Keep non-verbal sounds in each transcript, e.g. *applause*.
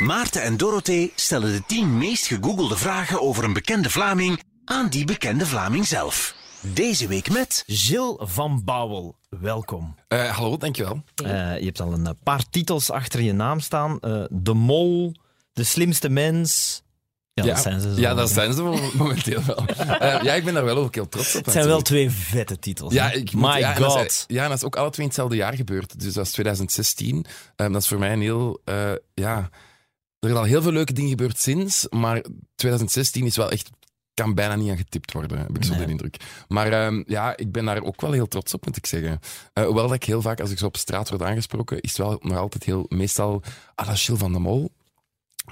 Maarten en Dorothee stellen de 10 meest gegoogelde vragen over een bekende Vlaming aan die bekende Vlaming zelf. Deze week met Gilles van Bouwel, welkom. Uh, hallo, dankjewel. Uh, je hebt al een paar titels achter je naam staan. Uh, de Mol, De Slimste Mens. Ja, ja, dat zijn ze. Zo ja, dat zijn ze *laughs* momenteel wel. ja, ik ben daar wel ook heel trots op. Het zijn wel twee vette titels. Ja, ik moet, My ja, God. Dat is, ja, dat is ook alle twee in hetzelfde jaar gebeurd. Dus dat is 2016. Um, dat is voor mij een heel... ja, er zijn al heel veel leuke dingen gebeurd sinds, maar 2016 is wel echt kan bijna niet aan getipt worden, heb ik zo de indruk. Maar um, ja, ik ben daar ook wel heel trots op, moet ik zeggen. Uh, hoewel dat ik heel vaak, als ik zo op straat word aangesproken, is het wel nog altijd heel, meestal, ah, dat van de Mol.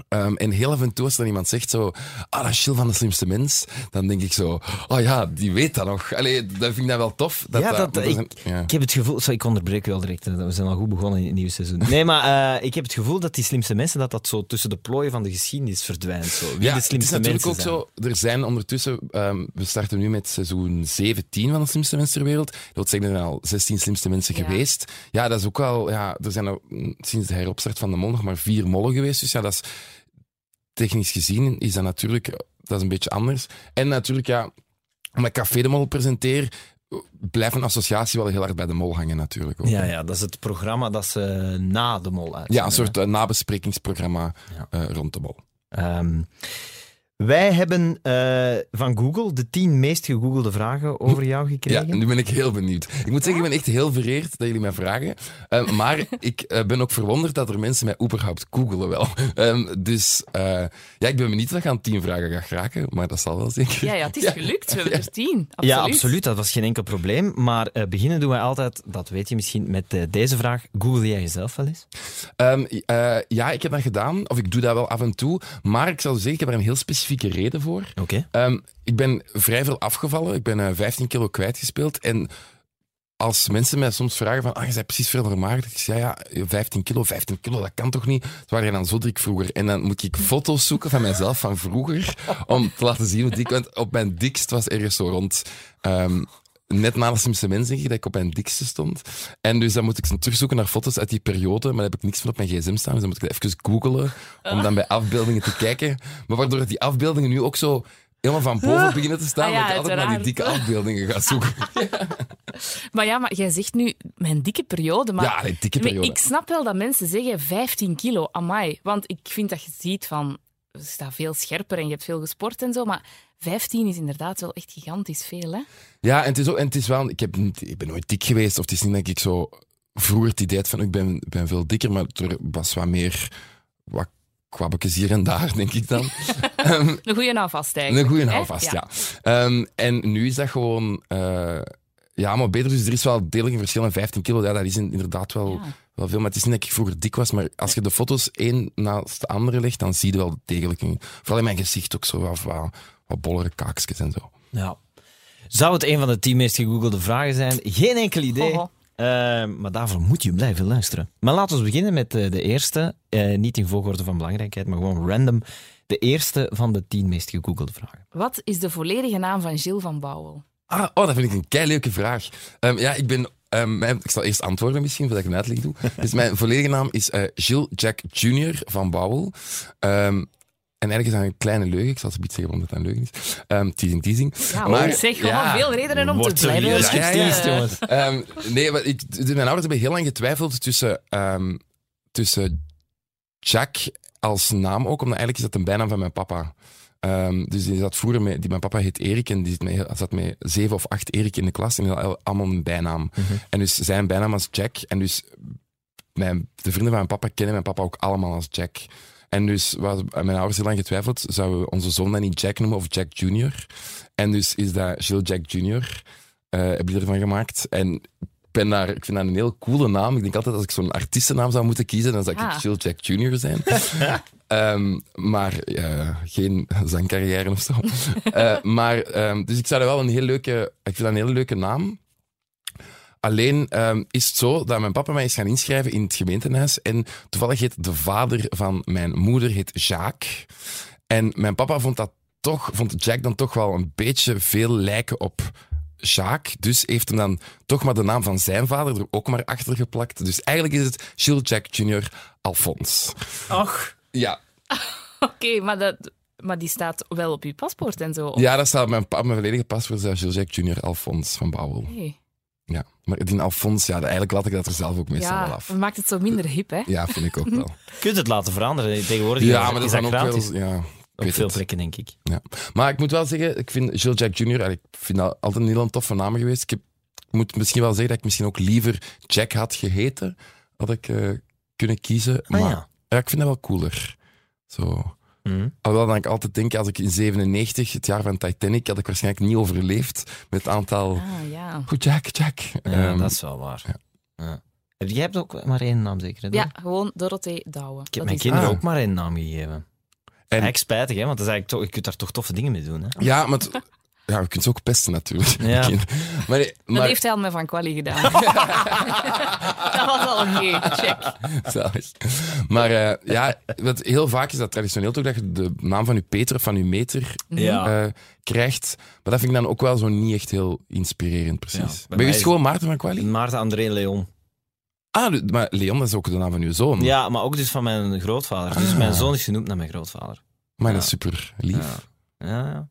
Um, en heel af en toe als er iemand zegt zo, ah, dat is Gilles van de slimste mens, dan denk ik zo, oh ja, die weet dat nog. Allee, dat vind ik dat wel tof. Dat, ja, dat, dat ik, ja. ik, heb het gevoel, sorry, ik onderbreek wel direct, we zijn al goed begonnen in het nieuwe seizoen. Nee, maar uh, ik heb het gevoel dat die slimste mensen, dat dat zo tussen de plooien van de geschiedenis verdwijnt. Zo. Wie ja, de slimste het is natuurlijk ook zo, er zijn ondertussen, um, we starten nu met seizoen 17 van de slimste mensen ter wereld. Dat wil zeggen, er zijn al 16 slimste mensen ja. geweest. Ja, dat is ook wel, ja, er zijn er, sinds de heropstart van de mol nog maar vier mollen geweest, dus ja, dat is technisch gezien is dat natuurlijk dat is een beetje anders. En natuurlijk, ja, omdat ik Café de Mol presenteer, blijft een associatie wel heel hard bij de mol hangen natuurlijk. Ook. Ja, ja, dat is het programma dat ze na de mol uit. Ja, een soort uh, nabesprekingsprogramma ja. uh, rond de mol. Um, wij hebben uh, van Google de tien meest gegoogelde vragen over jou gekregen. Ja, nu ben ik heel benieuwd. Ik moet zeggen, ik ben echt heel vereerd dat jullie mij vragen. Uh, maar *laughs* ik uh, ben ook verwonderd dat er mensen mij überhaupt googelen wel. Um, dus ja, ik ben benieuwd dat je aan tien vragen gaat geraken, maar dat zal wel zeker. Ja, ja het is gelukt. We hebben er tien. Absoluut. Ja, absoluut. Dat was geen enkel probleem. Maar beginnen doen wij altijd, dat weet je misschien, met deze vraag. Google jij jezelf wel eens? Um, ja, ik heb dat gedaan. Of ik doe dat wel af en toe. Maar ik zal zeggen, ik heb er een heel specifiek specifieke reden voor. Okay. Um, ik ben vrij veel afgevallen. Ik ben uh, 15 kilo kwijtgespeeld. En als mensen mij soms vragen van, ah, je bent precies veel vermagerd. Ik zeg, ja, 15 kilo, 15 kilo, dat kan toch niet? Dat waren dan zo dik vroeger. En dan moet ik foto's zoeken van mijzelf van vroeger, om te laten zien hoe dik Want op mijn dikst was ergens zo rond... Um, net na de slimste mensen dat ik op mijn dikste stond. En dus dan moet ik terugzoeken naar foto's uit die periode, maar dan heb ik niks van op mijn gsm staan. Dus dan moet ik even googlen om dan bij afbeeldingen te kijken. Maar waardoor die afbeeldingen nu ook zo helemaal van boven *laughs* beginnen te staan, ah, ja, dat ik altijd naar die dikke afbeeldingen ga zoeken. *laughs* Maar ja, maar jij zegt nu mijn dikke periode. Maar ja, dikke periode. Ik snap wel dat mensen zeggen 15 kilo, amai. Want ik vind dat je ziet van, staat veel scherper en je hebt veel gesport en zo, maar 15 is inderdaad wel echt gigantisch veel, hè? Ja, en het is, ook, en het is wel... Ik, heb ik ben nooit dik geweest, of het is niet dat ik zo vroeger het idee had van ik ben, ben veel dikker, maar er was wat meer... Wat kwabbekjes hier en daar, denk ik dan. um, *laughs* een goede houvast eigenlijk. Een goede houvast, ja. ja. Um, en nu is dat gewoon... Uh, ja, maar beter. Dus er is wel degelijk een verschil. En 15 kilo, ja, dat is inderdaad wel, ja. Wel veel. Maar het is niet dat ik vroeger dik was. Maar als je de foto's één naast de andere legt, dan zie je wel degelijk... Een, vooral in mijn gezicht ook zo wat, wat, wat bollere kaakjes en zo. Ja. Zou het een van de tien meest gegoogelde vragen zijn? Geen enkel idee. Uh, maar daarvoor moet je blijven luisteren. Maar laten we beginnen met uh, de eerste. Uh, niet in volgorde van belangrijkheid, maar gewoon random. De eerste van de tien meest gegoogelde vragen. Wat is de volledige naam van Gilles van Bouwel? Ah, oh, dat vind ik een kei leuke vraag. Um, ja, ik ben Um, mijn, ik zal eerst antwoorden misschien, voordat ik een uitleg doe. Dus mijn volledige naam is uh, Gilles Jack Jr. van Bouwel. Um, en eigenlijk is dat een kleine leugen. Ik zal ze iets zeggen omdat dat een leugen is. Um, teasing, teasing. Ja, maar zeg gewoon ja, veel redenen om te blijven. Ja, ja, ja. um, nee, maar ik, mijn ouders hebben heel lang getwijfeld tussen, um, tussen Jack als naam ook, omdat eigenlijk is dat een bijnaam van mijn papa. Um, dus die zat vroeger met, die, mijn papa heet Erik en die zat met zeven of acht Erik in de klas en die had allemaal een bijnaam. Mm -hmm. En dus zijn bijnaam was Jack en dus mijn, de vrienden van mijn papa kennen mijn papa ook allemaal als Jack. En dus was mijn ouders heel lang getwijfeld, zouden we onze zoon dan niet Jack noemen of Jack Junior? En dus is dat Gilles Jack Junior, uh, heb je ervan gemaakt. En ben daar, ik vind dat een heel coole naam. Ik denk altijd als ik zo'n artiestennaam zou moeten kiezen, dan zou ik ah. Gilles Jack Junior zijn. um, *laughs* maar uh, geen zangcarrière of zo. uh, *laughs* maar, um, dus ik zou dat wel een heel leuke, ik vind dat een hele leuke naam. Alleen um, is het zo dat mijn papa mij is gaan inschrijven in het gemeentehuis. En toevallig heet de vader van mijn moeder heet Jacques. En mijn papa vond dat toch, vond Jack dan toch wel een beetje veel lijken op Jacques. Dus heeft hem dan toch maar de naam van zijn vader er ook maar achter geplakt. Dus eigenlijk is het Gilles Jack Jr. Alphonse. Ach. Ja. *laughs* Oké, maar, dat, maar die staat wel op uw paspoort en zo. of- ja, dat staat op mijn, mijn volledige paspoort. staat Gilles Junior Alfons van Bouwel. Hey. Ja. Maar die Alfons, ja, eigenlijk laat ik dat er zelf ook meestal wel Ja, af. dat maakt het zo minder hip, hè? Ja, vind ik ook wel. *laughs* Je kunt het laten veranderen. Tegenwoordig Ja, is, maar dat is is dan ook wel... Ja, Op veel plekken, denk ik. Ja. Maar ik moet wel zeggen, ik vind Gilles Jack Jr. Ik vind dat altijd een heel toffe naam geweest. Ik heb, moet misschien wel zeggen dat ik misschien ook liever Jack had geheten. Had ik eh, kunnen kiezen. Ah, maar ja. ja, ik vind dat wel cooler. Zo. Mhm. Alhoewel dat ik altijd denk, als ik in 97, het jaar van Titanic, had ik waarschijnlijk niet overleefd met het aantal... Ah, ja. Goed, Jack, Jack. Ja, Ehm, dat is wel waar. ja. Jij hebt ook maar één naam, zeker? hè, Ja, gewoon Dorothee Douwe. Ik heb Dat mijn kinderen Ah. ook maar één naam gegeven. En- Eigenlijk spijtig, hè? want dat is eigenlijk toch, je kunt daar toch toffe dingen mee doen. Hè? Ja, maar... ja, je kunt ze ook pesten natuurlijk. Ja. *laughs* Maar, nee, Dat maar heeft hij al met Van Quali gedaan. *laughs* dat was al oké, check. Zalig. Maar eh, ja, wat heel vaak is dat traditioneel toch dat je de naam van je Peter of van je meter Ja. eh, krijgt. Maar dat vind ik dan ook wel zo niet echt heel inspirerend, precies. Ja, bij je mij is- gewoon Maarten van Quali? Maarten André Leon. Ah, maar Leon, dat is ook de naam van uw zoon. Ja, maar ook dus van mijn grootvader. Dus Ah. mijn zoon is genoemd naar mijn grootvader. Maar dat is super lief. Ja. Ja,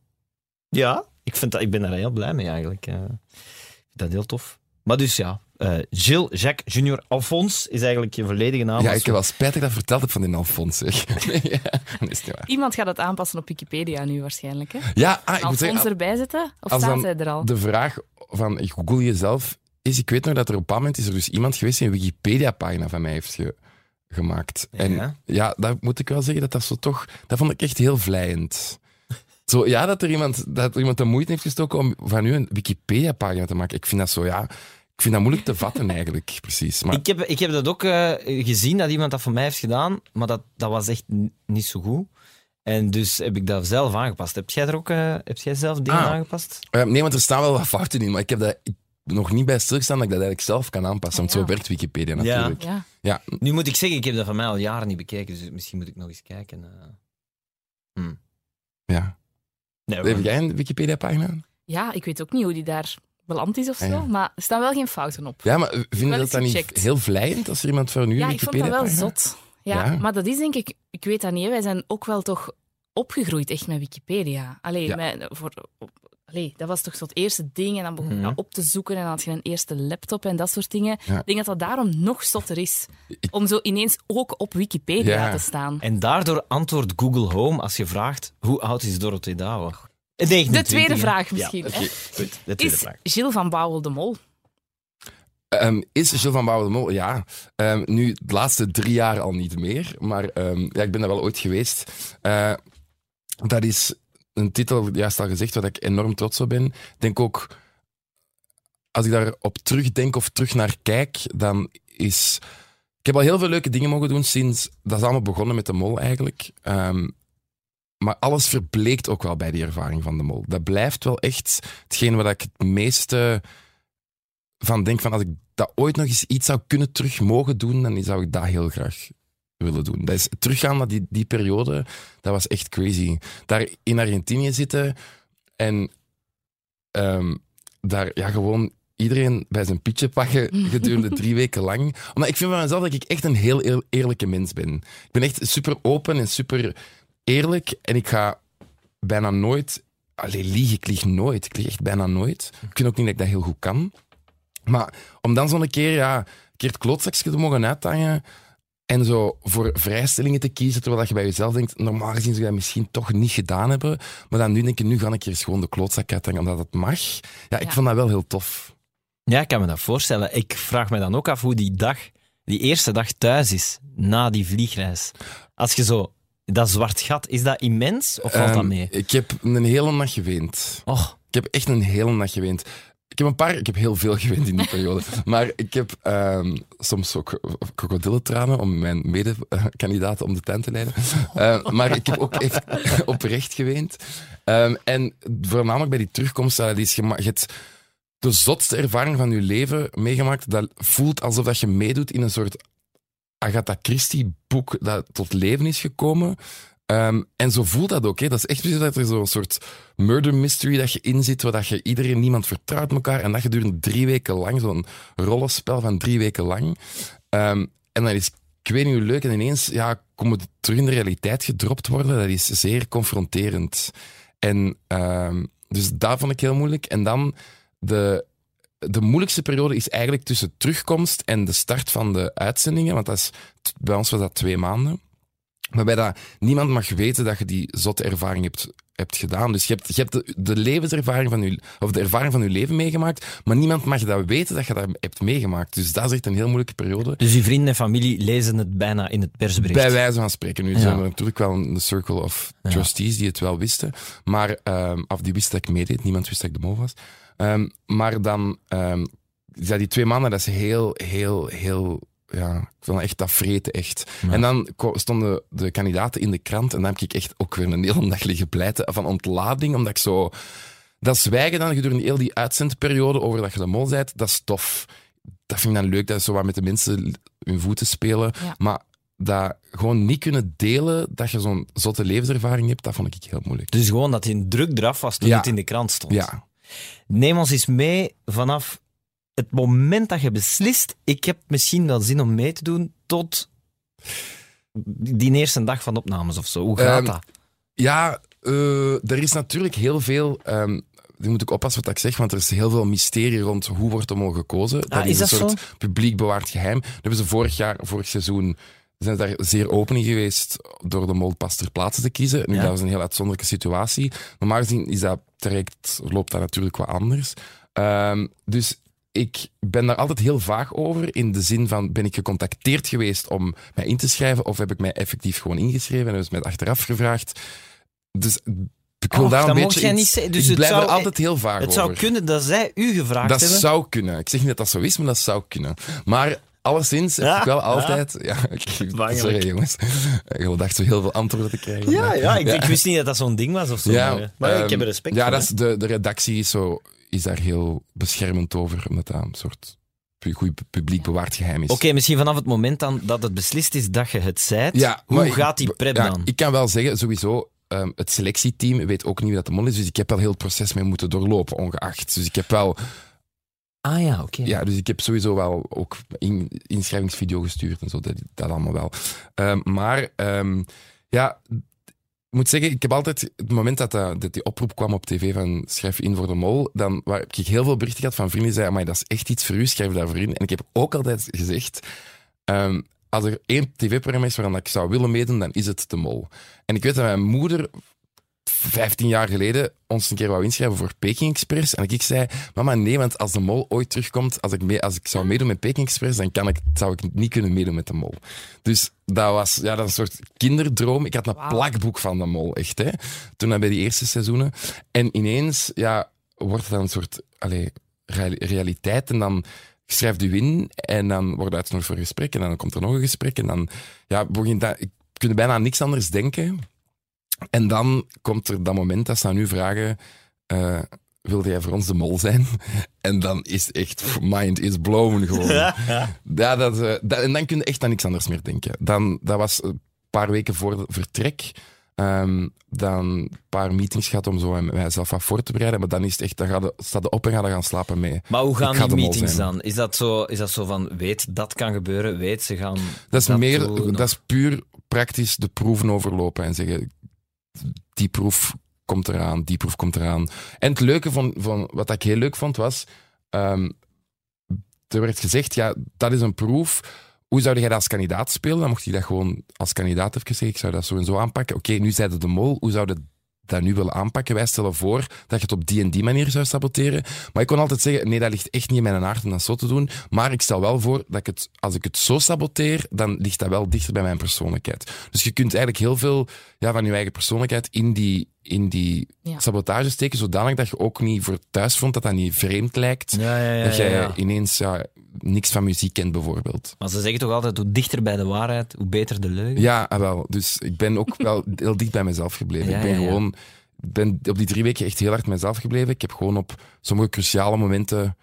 ja. ik, vind dat, ik ben daar heel blij mee eigenlijk. Eh, ik vind dat heel tof. Maar dus ja, eh, Gilles Jacques Junior Alphonse is eigenlijk je volledige naam. Ja, ik heb wel spijt dat ik dat verteld heb van die Alfons, zeg. *laughs* ja, dat is niet waar. Iemand gaat het aanpassen op Wikipedia nu waarschijnlijk. Hè? Ja, ah, ik moet Alfons zeggen, erbij zetten? Of staat hij er al? de vraag van ik google jezelf is, ik weet nog dat er op een moment is er dus iemand geweest die een Wikipedia-pagina van mij heeft ge- gemaakt. En Ja? ja, dat moet ik wel zeggen dat dat zo toch, dat vond ik echt heel vlijend. Zo, ja, dat er iemand, dat er iemand de moeite heeft gestoken om van u een Wikipedia-pagina te maken. Ik vind dat zo, ja, ik vind dat moeilijk te vatten *laughs* eigenlijk, precies. Maar Ik heb, ik heb dat ook eh, gezien dat iemand dat voor mij heeft gedaan, maar dat, dat was echt niet zo goed. En dus heb ik dat zelf aangepast. Heb jij er ook eh, heb jij zelf dingen Ah. aangepast? eh, nee, want er staan wel wat fouten in, maar ik heb dat ik, nog niet bij stilgestaan dat ik dat eigenlijk zelf kan aanpassen. Want ja. zo werkt Wikipedia Ja. natuurlijk. Ja. Ja, Nu moet ik zeggen, ik heb dat van mij al jaren niet bekeken, dus misschien moet ik nog eens kijken. eh. ja. Nee, Heb jij een Wikipedia-pagina? ja, ik weet ook niet hoe die daar beland is of zo, Ah, ja. maar er staan wel geen fouten op. Ja, maar vind je dat dan niet heel vlijend als er iemand voor nu Ja, een ik vond dat wel zot. Ja, Ja. maar dat is denk ik, ik weet dat niet, wij zijn ook wel toch opgegroeid echt met Wikipedia. Allee, Ja. met, voor, allee, dat was toch zo het eerste ding en dan begon je Mhm. dat op te zoeken en dan had je een eerste laptop en dat soort dingen. Ja. Ik denk dat dat daarom nog zotter is. Om zo ineens ook op Wikipedia Ja. te staan. En daardoor antwoordt Google Home als je vraagt hoe oud is Dorothee Douwe? De tweede vraag misschien. Ja, goed. De tweede Is vraag. Gilles van Bouwel de Mol? Ehm, is Gilles van Bouwen de Mol? Ja. Ehm, nu, de laatste drie jaar al niet meer. Maar ehm, ja, ik ben daar wel ooit geweest. Eh, dat is een titel, juist al gezegd, waar ik enorm trots op ben. Ik denk ook, als ik daarop terugdenk of terug naar kijk, dan is... Ik heb al heel veel leuke dingen mogen doen sinds... Dat is allemaal begonnen met de mol eigenlijk. Ehm, maar alles verbleekt ook wel bij die ervaring van de mol. Dat blijft wel echt hetgeen waar ik het meeste van denk van als ik dat ooit nog eens iets zou kunnen terug mogen doen, dan zou ik dat heel graag willen doen. Dat is teruggaan naar die, die periode, dat was echt crazy. Daar in Argentinië zitten en ehm, daar ja, gewoon iedereen bij zijn pietje pakken *laughs* gedurende drie weken lang. Omdat ik vind van mezelf dat ik echt een heel eer- eerlijke mens ben. Ik ben echt super open en super eerlijk en ik ga bijna nooit... Allee, liegen, ik lieg nooit. Ik lieg echt bijna nooit. Ik vind ook niet dat ik dat heel goed kan. Maar om dan zo'n keer, ja, een keer het klootzakje te mogen uithangen en zo voor vrijstellingen te kiezen, terwijl dat je bij jezelf denkt, normaal gezien zou je dat misschien toch niet gedaan hebben, maar dan nu denk je, nu ga ik hier gewoon de klootzak uithangen, omdat het mag. Ja, ik Ja. vond dat wel heel tof. Ja, ik kan me dat voorstellen. Ik vraag me dan ook af hoe die dag, die eerste dag thuis is, na die vliegreis. Als je zo, dat zwart gat, is dat immens of valt dat Ehm, mee? Ik heb een hele nacht geweend. Oh, Ik heb echt een hele nacht geweend. Ik heb een paar, ik heb heel veel *laughs* geweend in die periode. Maar ik heb ehm, soms ook krokodillentranen om mijn mede-kandidaten om de tent te leiden. Eh, maar ik heb ook echt *laughs* oprecht geweend. Ehm, en voornamelijk bij die terugkomst, eh, die is je hebt de zotste ervaring van je leven meegemaakt. Dat voelt alsof dat je meedoet in een soort Agatha Christie-boek dat tot leven is gekomen. Ehm, en zo voelt dat ook. Hè. Dat is echt dat er zo'n soort murder mystery dat je in zit, waar dat je iedereen, niemand vertrouwt elkaar. En dat gedurende drie weken lang, zo'n rollenspel van drie weken lang. Ehm, en dan is ik weet niet hoe leuk. En ineens ja, komen we terug in de realiteit gedropt worden. Dat is zeer confronterend. En ehm, dus dat vond ik heel moeilijk. En dan de, de moeilijkste periode is eigenlijk tussen terugkomst en de start van de uitzendingen. Want dat is, bij ons was dat twee maanden. Waarbij dat niemand mag weten dat je die zotte ervaring hebt, hebt gedaan. Dus je hebt, je hebt de, de levenservaring van je, of de ervaring van je leven meegemaakt, maar niemand mag dat weten dat je dat hebt meegemaakt. Dus dat is echt een heel moeilijke periode. Dus uw vrienden en familie lezen het bijna in het persbericht? Bij wijze van spreken. Nu Ja. zijn er natuurlijk wel een circle of trustees die het wel wisten, maar, ehm, of die wisten dat ik meedeed. Niemand wist dat ik de mol was. Ehm, maar dan, ehm, ja, die twee maanden, dat is heel, heel, heel, ja, ik vond het echt dat vreten, echt. Ja. En dan stonden de kandidaten in de krant en dan heb ik echt ook weer een hele dag liggen pleiten van ontlading, omdat ik zo... Dat zwijgen dan gedurende heel die uitzendperiode over dat je de mol bent, dat is tof. Dat vind ik dan leuk, dat is zo wat met de mensen hun voeten spelen. Ja. Maar dat gewoon niet kunnen delen, dat je zo'n zotte levenservaring hebt, dat vond ik heel moeilijk. Dus gewoon dat hij een druk eraf was toen Ja. het in de krant stond. Ja, Neem ons eens mee vanaf het moment dat je beslist, ik heb misschien wel zin om mee te doen, tot die eerste dag van opnames of zo. Hoe gaat Ehm, dat? ja eh, er is natuurlijk heel veel... nu moet ik oppassen wat ik zeg, want er is heel veel mysterie rond hoe wordt mol gekozen. Ah, is een dat soort publiek bewaard geheim. Dat hebben ze vorig jaar, vorig seizoen, zijn daar zeer open in geweest door de mol pas ter plaatse te kiezen. Nu, Ja. dat was een heel uitzonderlijke situatie. Normaal gezien is dat traject, loopt dat natuurlijk wat anders. Ehm, dus ik ben daar altijd heel vaag over, in de zin van, ben ik gecontacteerd geweest om mij in te schrijven, of heb ik mij effectief gewoon ingeschreven en hebben ze mij achteraf gevraagd. Dus ik wil Och, daar een dat beetje... iets- niet. Dus ik het blijf zou- er altijd heel vaag Het over. zou kunnen dat zij u gevraagd Dat hebben. zou kunnen. Ik zeg niet dat dat zo is, maar dat zou kunnen. Maar alleszins heb Ja, ik wel ja. altijd... Ja, *laughs* ik, Bangelijk. sorry jongens. Ik dacht zo heel veel antwoorden te krijgen. Ja, ja, ik, ik wist niet dat dat zo'n ding was of zo. Ja, maar ik ehm, heb er respect Ja, voor. dat is de, de redactie is, zo, is daar heel beschermend over, omdat dat een soort goed publiek bewaard geheim is. Oké, misschien vanaf het moment dan dat het beslist is dat je het zijt, Ja, hoe gaat die prep ja, dan? Ik kan wel zeggen, sowieso, ehm, het selectieteam weet ook niet wie dat de mol is, dus ik heb wel heel het proces mee moeten doorlopen, ongeacht. Dus ik heb wel, Ah ja, oké. ja, dus ik heb sowieso wel ook in, inschrijvingsvideo gestuurd en zo, dat, dat allemaal wel. Ehm, maar, ehm, ja, ik moet zeggen, ik heb altijd, het moment dat, die oproep kwam op tv van schrijf in voor de mol, dan waar, ik heel veel berichten gehad van vrienden die zeiden, maar dat is echt iets voor u, schrijf daarvoor in. En ik heb ook altijd gezegd, ehm, als er één tv-programma is waaraan ik zou willen meedoen, dan is het de mol. En ik weet dat mijn moeder 15 jaar geleden ons een keer wou inschrijven voor Peking Express. En ik zei, mama, nee, want als de mol ooit terugkomt, als ik, mee, als ik zou meedoen met Peking Express, dan kan ik, zou ik niet kunnen meedoen met de mol. Dus dat was ja, dat een soort kinderdroom. Ik had een plakboek van de mol, echt. Hè. Toen dan bij die eerste seizoenen. En ineens ja, wordt het dan een soort reali- realiteit. En dan schrijft u in en dan wordt uitgenodigd voor een gesprek. En dan komt er nog een gesprek. En dan ja, begint dat, ik kun bijna aan niks anders denken. En dan komt er dat moment dat ze aan u vragen: eh, Wilde jij voor ons de mol zijn? *laughs* En dan is het echt, mind is blown gewoon. *laughs* Ja, dat, eh, dat- en dan kun je echt aan niks anders meer denken. Dan, dat was een paar weken voor het vertrek. Ehm, dan een paar meetings gehad om zo mijzelf wat voor te bereiden. Maar dan is het echt, dan ga je, sta je op en ga je gaan slapen mee. Maar hoe gaan ga die meetings dan? Is dat, zo, is dat zo van, weet, dat kan gebeuren, weet, ze gaan Dat is, meer, dat is puur praktisch de proeven overlopen en zeggen: die proef komt eraan, die proef komt eraan. En het leuke van, van wat ik heel leuk vond was: ehm, er werd gezegd, ja, dat is een proef. Hoe zou jij dat als kandidaat spelen? Dan mocht je dat gewoon als kandidaat even zeggen: ik zou dat zo en zo aanpakken. Oké, nu zei de mol, hoe zou je dat nu willen aanpakken? Wij stellen voor dat je het op die en die manier zou saboteren. Maar ik kon altijd zeggen: nee, dat ligt echt niet in mijn aard om dat zo te doen. Maar ik stel wel voor dat ik het, als ik het zo saboteer, dan ligt dat wel dichter bij mijn persoonlijkheid. Dus je kunt eigenlijk heel veel ja, van je eigen persoonlijkheid in die, in die Ja. sabotage steken, zodanig dat je ook niet voor thuis vond, dat dat niet vreemd lijkt. Ja, ja, ja. dat jij ja, ja. ineens ja, niks van muziek kent, bijvoorbeeld. Maar ze zeggen toch altijd, hoe dichter bij de waarheid, hoe beter de leugen? Ja, ah, wel. Dus ik ben ook wel *laughs* heel dicht bij mezelf gebleven. Ja, ik ben ja, ja. gewoon ben op die drie weken echt heel hard mezelf gebleven. Ik heb gewoon op sommige cruciale momenten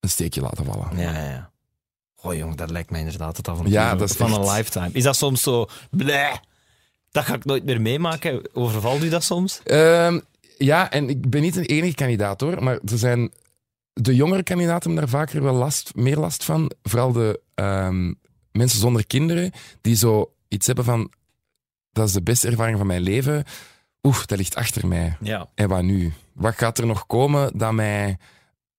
een steekje laten vallen. Ja, ja, ja. Oh jong, dat lijkt mij inderdaad het avontuur Ja, van- dat is van een lifetime. Is dat soms zo, bleh, dat ga ik nooit meer meemaken? Overvalt u dat soms? Ehm, ja, en ik ben niet de enige kandidaat hoor, maar er zijn de jongere kandidaten hebben daar vaker wel last, meer last van. Vooral de ehm, mensen zonder kinderen die zo iets hebben van dat is de beste ervaring van mijn leven. Oeh, dat ligt achter mij. Ja. En wat nu? Wat gaat er nog komen dat mij...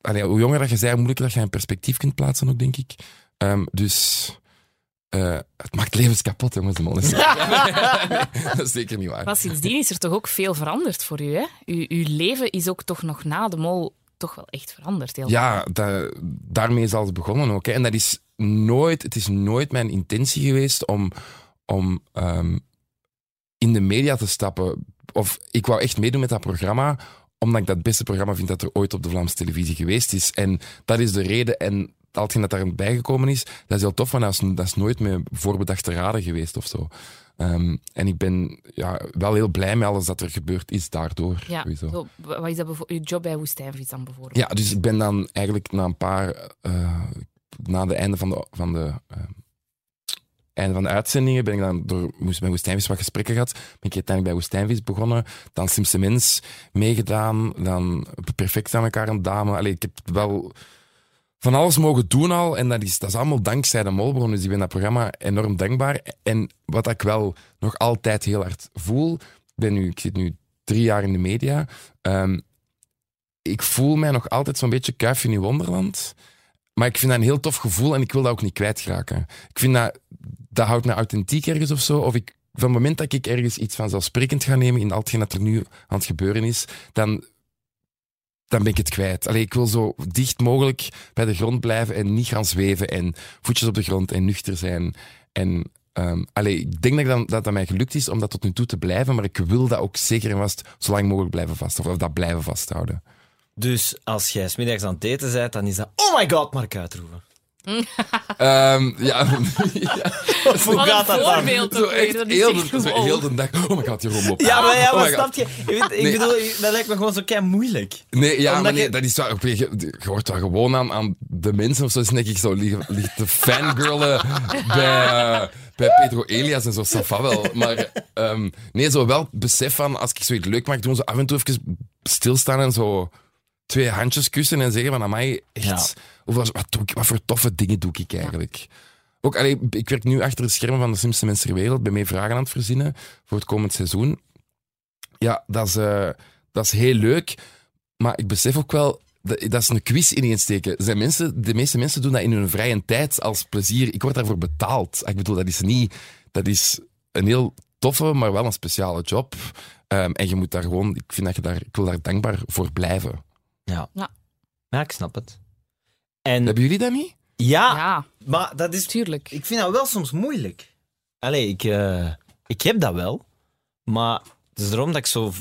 Allee, hoe jonger dat je bent, hoe moeilijker dat je een perspectief kunt plaatsen ook, denk ik. Ehm, dus... eh, het maakt levens kapot, jongens, de mol. Nee, *laughs* *laughs* dat is zeker niet waar. Maar sindsdien is er toch ook veel veranderd voor u, hè? U, uw leven is ook toch nog na de mol toch wel echt veranderd. Heel Ja, da- daarmee is alles begonnen ook. Hè. En dat is nooit, het is nooit mijn intentie geweest om, om ehm, in de media te stappen. Of ik wou echt meedoen met dat programma, omdat ik dat het beste programma vind dat er ooit op de Vlaamse televisie geweest is. En dat is de reden. En hetgeen dat daarbij gekomen is, dat is heel tof, maar dat is, dat is nooit met voorbedachte raden geweest of zo. Ehm, en ik ben ja, wel heel blij met alles dat er gebeurd is daardoor. Ja, zo, wat is dat uw job bij Woestijnvis dan bijvoorbeeld? Ja, dus ik ben dan eigenlijk na een paar, eh, na de einde van de, van de, eh, einde van de uitzendingen, ben ik dan door moest bij Woestijnvis wat gesprekken gehad. Ben ik uiteindelijk bij Woestijnvis begonnen, dan Slimste Mens meegedaan, dan Perfect aan elkaar een dame. Allee, ik heb wel van alles mogen doen al en dat is, dat is allemaal dankzij de Molbron. Dus ik ben dat programma enorm dankbaar. En wat ik wel nog altijd heel hard voel, ik ben ik zit nu drie jaar in de media, ehm, ik voel mij nog altijd zo'n beetje kuifje in wonderland. Maar ik vind dat een heel tof gevoel en ik wil dat ook niet kwijtraken. Ik vind dat, dat houdt mij authentiek ergens of zo. Of ik, van het moment dat ik ergens iets vanzelfsprekend ga nemen in al hetgeen dat er nu aan het gebeuren is, dan, dan ben ik het kwijt. Allee, ik wil zo dicht mogelijk bij de grond blijven en niet gaan zweven en voetjes op de grond en nuchter zijn. En allee, ik denk dat, dan, dat dat mij gelukt is om dat tot nu toe te blijven, maar ik wil dat ook zeker en vast zo lang mogelijk blijven vasthouden. Of dat blijven vasthouden. Dus als jij smiddags aan het eten bent, dan is dat oh my god, Mark uitroepen. *laughs* Ehm, ja, *laughs* hoe gaat dat dan? Zo weer, heel, de, zo gewoon- heel de dag. Oh my god, Jeroen op. Ja, maar, ja, Oh maar snap je? Je weet, ik Nee. bedoel, dat lijkt me gewoon zo kei moeilijk. Nee, ja, maar nee, je- dat is waar. Je, je hoort wel gewoon aan, aan de mensen of zo. Dus denk ik zo liggen, liggen te fangirlen *laughs* bij, eh, bij Pedro Elias en zo. Safa wel. Maar ehm, nee, zo wel besef van als ik zoiets leuk mag doen, zo af en toe even stilstaan en zo twee handjes kussen en zeggen van, amai, echt, wat, wat, doe ik, wat voor toffe dingen doe ik eigenlijk? Ook, allee, ik werk nu achter de schermen van de slimste mensen ter wereld, ben mee vragen aan het verzinnen voor het komend seizoen. Ja, dat is, eh, dat is heel leuk, maar ik besef ook wel, dat, dat is een quiz ineensteken. Er Zijn mensen, de meeste mensen doen dat in hun vrije tijd als plezier. Ik word daarvoor betaald. Ik bedoel, dat is niet... Dat is een heel toffe, maar wel een speciale job. Ehm, en je moet daar gewoon... Ik, vind dat je daar, ik wil daar dankbaar voor blijven. Ja. Ja. Ja, ik snap het. En Hebben jullie dat niet? ja, Ja, maar dat is... tuurlijk. Ik vind dat wel soms moeilijk. Allee, ik, eh, ik heb dat wel, maar het is erom dat ik zo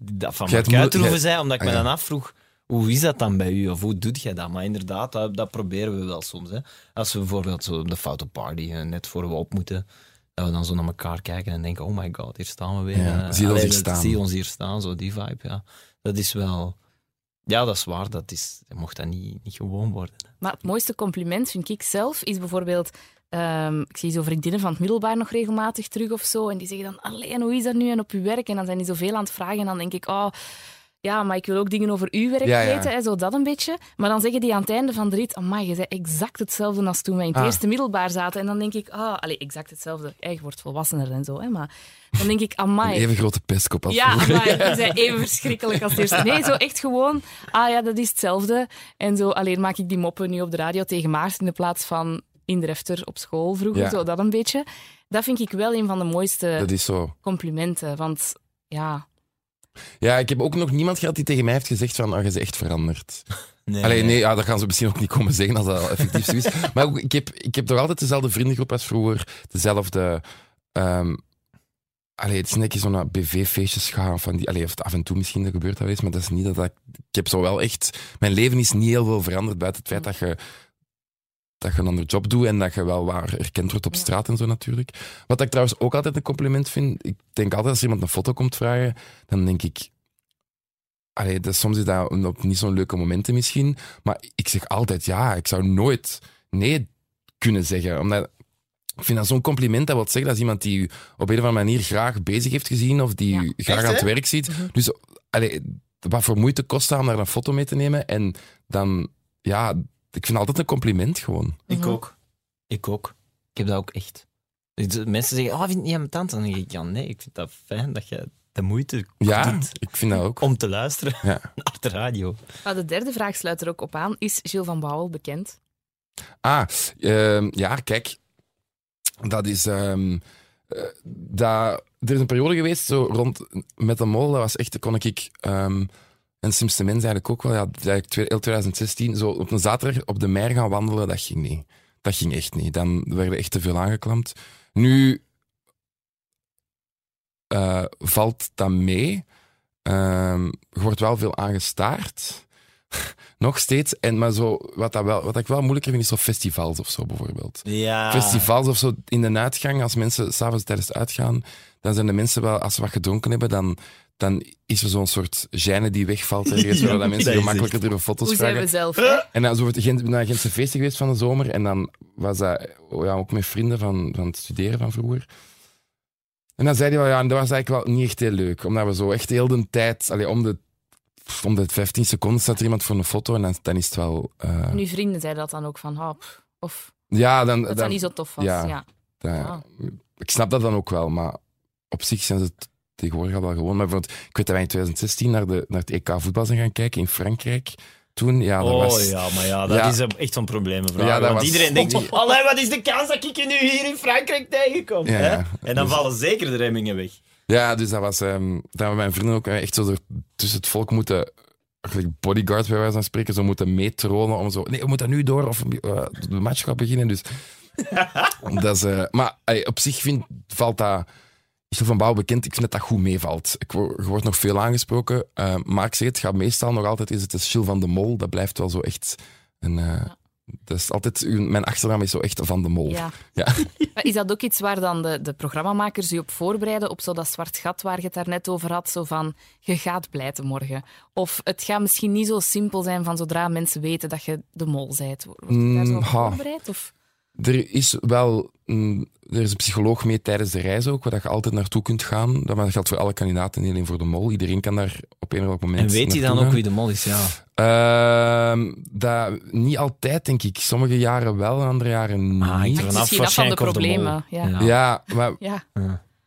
dat van moe- uitroeven zei, omdat ik Ah, me ja. dan afvroeg, hoe is dat dan bij u? Of hoe doet jij dat? Maar inderdaad, dat, dat proberen we wel soms. Hè. Als we bijvoorbeeld zo op de foute party, eh, net voor we op moeten, dat we dan zo naar elkaar kijken en denken, oh my god, hier staan we weer. Ja, eh. zie je ons hier dat- staan. Zie ons hier staan, zo die vibe, ja. Dat is wel... Ja, dat is waar. Dat is, mocht dat niet, niet gewoon worden. Maar het mooiste compliment vind ik zelf is bijvoorbeeld. ehm, ik zie zo vriendinnen van het middelbaar nog regelmatig terug of zo. En die zeggen dan: Alleen, hoe is dat nu en op uw werk? En dan zijn die zoveel aan het vragen. En dan denk ik: Oh, ja, maar ik wil ook dingen over uw werk Ja, ja. weten. Hè, zo dat een beetje. Maar dan zeggen die aan het einde van de rit: Amai, je zei exact hetzelfde als toen wij in het Ah. eerste middelbaar zaten. En dan denk ik: Ah, allee, exact hetzelfde. Ja, je wordt volwassener en zo. Hè, maar dan denk ik: Een Amai. even grote pestkop als Ja, maar *laughs* je zei even verschrikkelijk als het eerste. Nee, zo echt gewoon, ah ja, dat is hetzelfde. En zo, alleen maak ik die moppen nu op de radio tegen Maarten in de plaats van in de refter op school vroeger, zo dat een beetje. Dat vind ik wel een van de mooiste complimenten, want ja, Ja, ik heb ook nog niemand gehad die tegen mij heeft gezegd van, oh, je bent echt veranderd. *laughs* Nee, Allee, nee, ja, dat gaan ze misschien ook niet komen zeggen als dat effectief zo is. *laughs* Maar ook, ik, heb, ik heb toch altijd dezelfde vriendengroep als vroeger. Dezelfde... allee, het is net zo naar BV-feestjes gaan. Van die, allee, of af en toe misschien dat gebeurt dat is, maar dat is niet dat ik... Ik heb zo wel echt... Mijn leven is niet heel veel veranderd buiten het feit dat je, dat je een ander job doet en dat je wel waar erkend wordt op straat en zo natuurlijk. Wat ik trouwens ook altijd een compliment vind, ik denk altijd als iemand een foto komt vragen, dan denk ik... Allee, dat, soms is dat op niet zo'n leuke momenten misschien, maar ik zeg altijd ja. Ik zou nooit nee kunnen zeggen. Omdat ik vind dat zo'n compliment. Dat wil zeggen dat is iemand die u op een of andere manier graag bezig heeft gezien of die Ja. u graag Echt, aan het werk ziet. Dus allee, wat voor moeite kost het om daar een foto mee te nemen? En dan, ja, ik vind altijd een compliment gewoon. Ik Mhm. ook. Ik ook. Ik heb dat ook echt. Dus Mensen zeggen, oh, vind je het niet ambetant? Dan denk ik, ja, nee, ik vind dat fijn dat je de moeite Ja, doet ik vind dat ook. om te luisteren Ja. *laughs* naar de radio. Maar de derde vraag sluit er ook op aan. Is Gilles van Bouwel bekend? Ah, ehm, ja, kijk. Dat is... dat, er is een periode geweest, zo rond met de mol, dat was echt, kon ik... ehm en Sims de Mens eigenlijk ook wel, ja, eigenlijk twee- heel 2016, zo op een zaterdag op de mer gaan wandelen, dat ging niet. Dat ging echt niet. Dan werden echt te veel aangeklampt. Nu eh, valt dat mee. Ehm, er wordt wel veel aangestaard. Nog steeds. En, maar zo, wat, dat wel, wat ik wel moeilijker vind, is zo festivals of zo bijvoorbeeld. Ja. Festivals of zo in de uitgang, als mensen s'avonds tijdens het uitgaan, dan zijn de mensen wel, als ze wat gedronken hebben, dan, dan is er zo'n soort gêne die wegvalt ergens, *laughs* Ja, waardoor dat mensen gemakkelijker durven foto's Hoe zijn vragen. we zelf? Hè? En dan zo wordt Gent, naar Gentse feesten geweest van de zomer. En dan was dat oh ja, ook met vrienden van, van het studeren van vroeger. En dan zei hij wel, ja, en dat was eigenlijk wel niet echt heel leuk. Omdat we zo echt heel de tijd, allee, om, de, om de 15 seconden staat er iemand voor een foto. En dan, dan is het wel. eh, En uw vrienden zeiden dat dan ook van, oh, pff, of ja, dan. dat dat dan- niet zo tof was. ja. Ja. Ah. Ik snap dat dan ook wel, maar op zich zijn ze het tegenwoordig al wel gewoon. Maar ik weet dat wij in 2016 naar, de, naar het EK voetbal zijn gaan kijken in Frankrijk. Toen, ja, dat Oh was. ja, maar ja, dat Ja. is een- echt zo'n probleem. Ja, dat Want was- iedereen denkt, allee, wat is de kans dat ik je nu hier in Frankrijk tegenkom? Ja, hè? ja. En dan Dus- vallen zeker de remmingen weg. Ja, dus dat was... ehm dat hebben mijn vrienden ook echt zo tussen het volk moeten... Eigenlijk bodyguard, bij wijze van spreken, zo moeten meetronen om zo... Nee, we moeten nu door of eh, de match gaat beginnen, dus... *laughs* dat is, maar ey, op zich vind, valt dat... Gilles van Bouw bekend, ik vind dat dat goed meevalt. Ik word, wordt nog veel aangesproken, eh, maar ik zeg het, gaat meestal nog altijd... Is het is Gilles van de Mol, dat blijft wel zo echt... Een, eh, is altijd, mijn achternaam is zo echt Van de Mol. Ja. *laughs* Is dat ook iets waar dan de, de programmamakers u op voorbereiden, op zo dat zwart gat waar je het daarnet over had, zo van, je gaat pleiten morgen? Of het gaat misschien niet zo simpel zijn van zodra mensen weten dat je de mol bent. Wordt je daar zo op Mm, voorbereid? Of? Er is wel mm, er is een psycholoog mee tijdens de reis ook, waar je altijd naartoe kunt gaan. Dat maar dat geldt voor alle kandidaten, niet alleen voor de mol. Iedereen kan daar op een of ander moment En weet hij dan ook wie de mol is? Ja. Ehm, dat, niet altijd, denk ik. Sommige jaren wel, andere jaren niet. Ah, Het is van de problemen. Ja. ja, maar *laughs* Ja.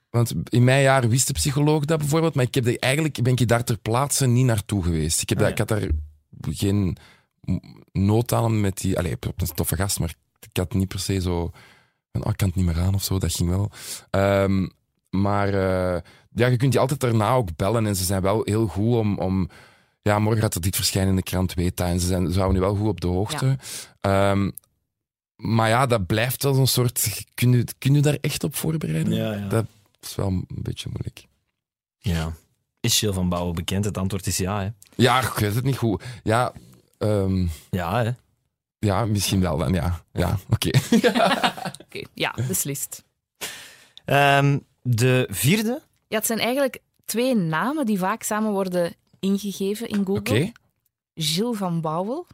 Want in mijn jaar wist de psycholoog dat bijvoorbeeld, maar ik heb eigenlijk ben ik daar ter plaatse niet naartoe geweest. Ik, heb dat, Ah, ja. ik had daar geen nood aan met die... Allee, op een toffe gast, maar ik had niet per se zo... Van, oh, ik kan het niet meer aan of zo, dat ging wel. Ehm, maar eh, ja, je kunt die altijd daarna ook bellen en ze zijn wel heel goed om... om ja, morgen gaat er dit verschijnen in de krant, weet dat. En ze, zijn, ze houden nu wel goed op de hoogte. Ehm, maar ja, dat blijft wel zo'n soort... Kun je, kun je daar echt op voorbereiden? Ja, ja. Dat is wel een beetje moeilijk. ja. Is Gilles van Bouwen bekend? Het antwoord is ja. Hè? Ja, ik weet het niet goed. Ja, ehm, Ja, hè? Ja misschien wel dan, ja. Ja, oké. *laughs* Oké, ja, beslist. Ehm, de vierde? Ja, het zijn eigenlijk twee namen die vaak samen worden ingegeven in Google. Oké. Gilles van Bouwel.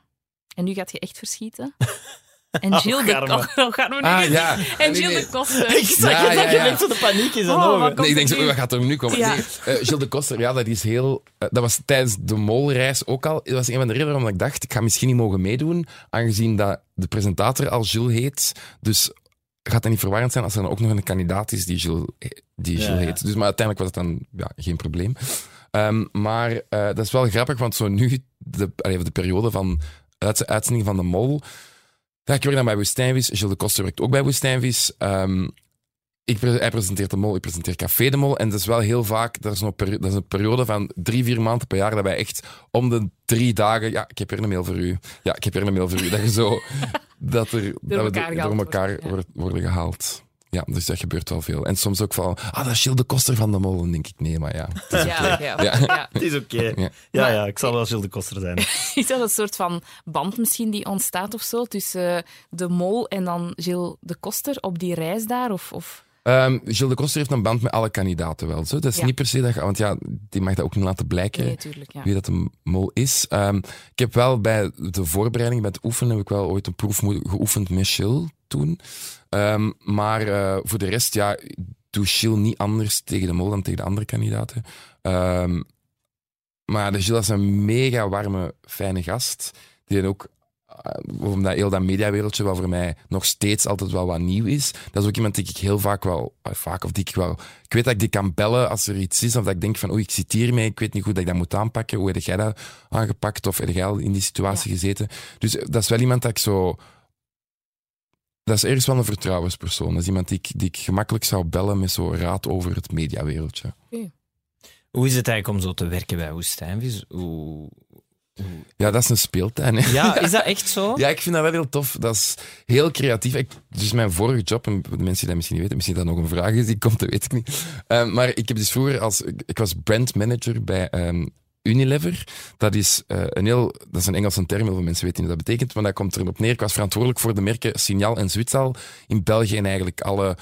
En nu gaat je echt verschieten. *laughs* En Oh, Gilles de. Koster. *laughs* Oh, gaan we nu Ah, eens- ja. En Nee, Gilles nee. de Koster. *laughs* Ik zag Ja, dat ja, je ja. net de paniek zijn Oh, ogen. wat Nee, ik denk komt zo, wat gaat er nu komen? Ja. Nee, eh, Gilles de Koster, ja, dat is heel... eh, dat was tijdens de molreis ook al... Dat was een van de redenen waarom ik dacht, ik ga misschien niet mogen meedoen, aangezien dat de presentator al Gilles heet. Dus gaat dat niet verwarrend zijn als er dan ook nog een kandidaat is die Gilles, die Ja, Gilles ja. heet. Dus, maar uiteindelijk was het dan ja, geen probleem. Ehm, maar eh, dat is wel grappig, want zo nu, de, allee, de periode van uit, uitzending van de mol... Ja, ik werk dan bij Woestijnvis. Gilles de Koster werkt ook bij Woestijnvis. Ehm, ik, hij presenteert de mol, ik presenteer Café de Mol. En dat is wel heel vaak, dat is, een dat is een periode van drie, vier maanden per jaar dat wij echt om de drie dagen, ja, ik heb hier een mail voor u. Ja, ik heb hier een mail voor u. Dat je zo, *laughs* dat, er, dat we door elkaar wordt, ja. wordt- worden gehaald. Ja, dus dat gebeurt wel veel. En soms ook van, ah, dat is Gilles de Koster van de Mol. Dan denk ik, nee, maar ja. het is Ja, oké. ja, Ja. *laughs* ja. Het is oké. Ja. Ja, ik zal wel Gilles de Koster zijn. *laughs* Is dat een soort van band misschien die ontstaat of zo tussen eh, de mol en dan Gilles de Koster op die reis daar? Of, of... Ehm, Gilles de Koster heeft een band met alle kandidaten wel. Zo. Dat is Ja. niet per se dat, je- want ja, die mag dat ook niet laten blijken. Nee, tuurlijk, ja. wie dat een mol is. Ehm, ik heb wel bij de voorbereiding, bij het oefenen, heb ik wel ooit een proef geoefend met Chill toen. Ehm, maar eh, voor de rest, ja, doe Chill niet anders tegen de mol dan tegen de andere kandidaten. Ehm, maar de Gilles is een mega warme, fijne gast. Die ook uh, omdat heel dat mediawereldje wel voor mij nog steeds altijd wel wat nieuw is. Dat is ook iemand die ik heel vaak wel, uh, vaak of die ik wel, ik weet dat ik die kan bellen als er iets is, of dat ik denk van, oei, ik zit hiermee, ik weet niet goed dat ik dat moet aanpakken. Hoe heb jij dat aangepakt, of heb jij al in die situatie ja. gezeten? Dus dat is wel iemand dat ik zo dat is ergens wel een vertrouwenspersoon. Dat is iemand die ik, die ik gemakkelijk zou bellen met zo'n raad over het mediawereldje. Okay. Hoe is het eigenlijk om zo te werken bij Woestijnvis? Hoe... Ja, dat is een speeltuin. Hè. Ja, is *laughs* dat echt zo? ja, ik vind dat wel heel tof. Dat is heel creatief. Ik, dus mijn vorige job, en de mensen die dat misschien niet weten, misschien dat nog een vraag is die komt, dat weet ik niet. Um, maar ik heb dus vroeger als... Ik was brandmanager bij um, Unilever, dat is, uh, een heel, dat is een Engelse term, heel veel mensen weten niet wat dat betekent, maar dat komt erop neer. Ik was verantwoordelijk voor de merken Signaal en Zwitsal in België en eigenlijk alle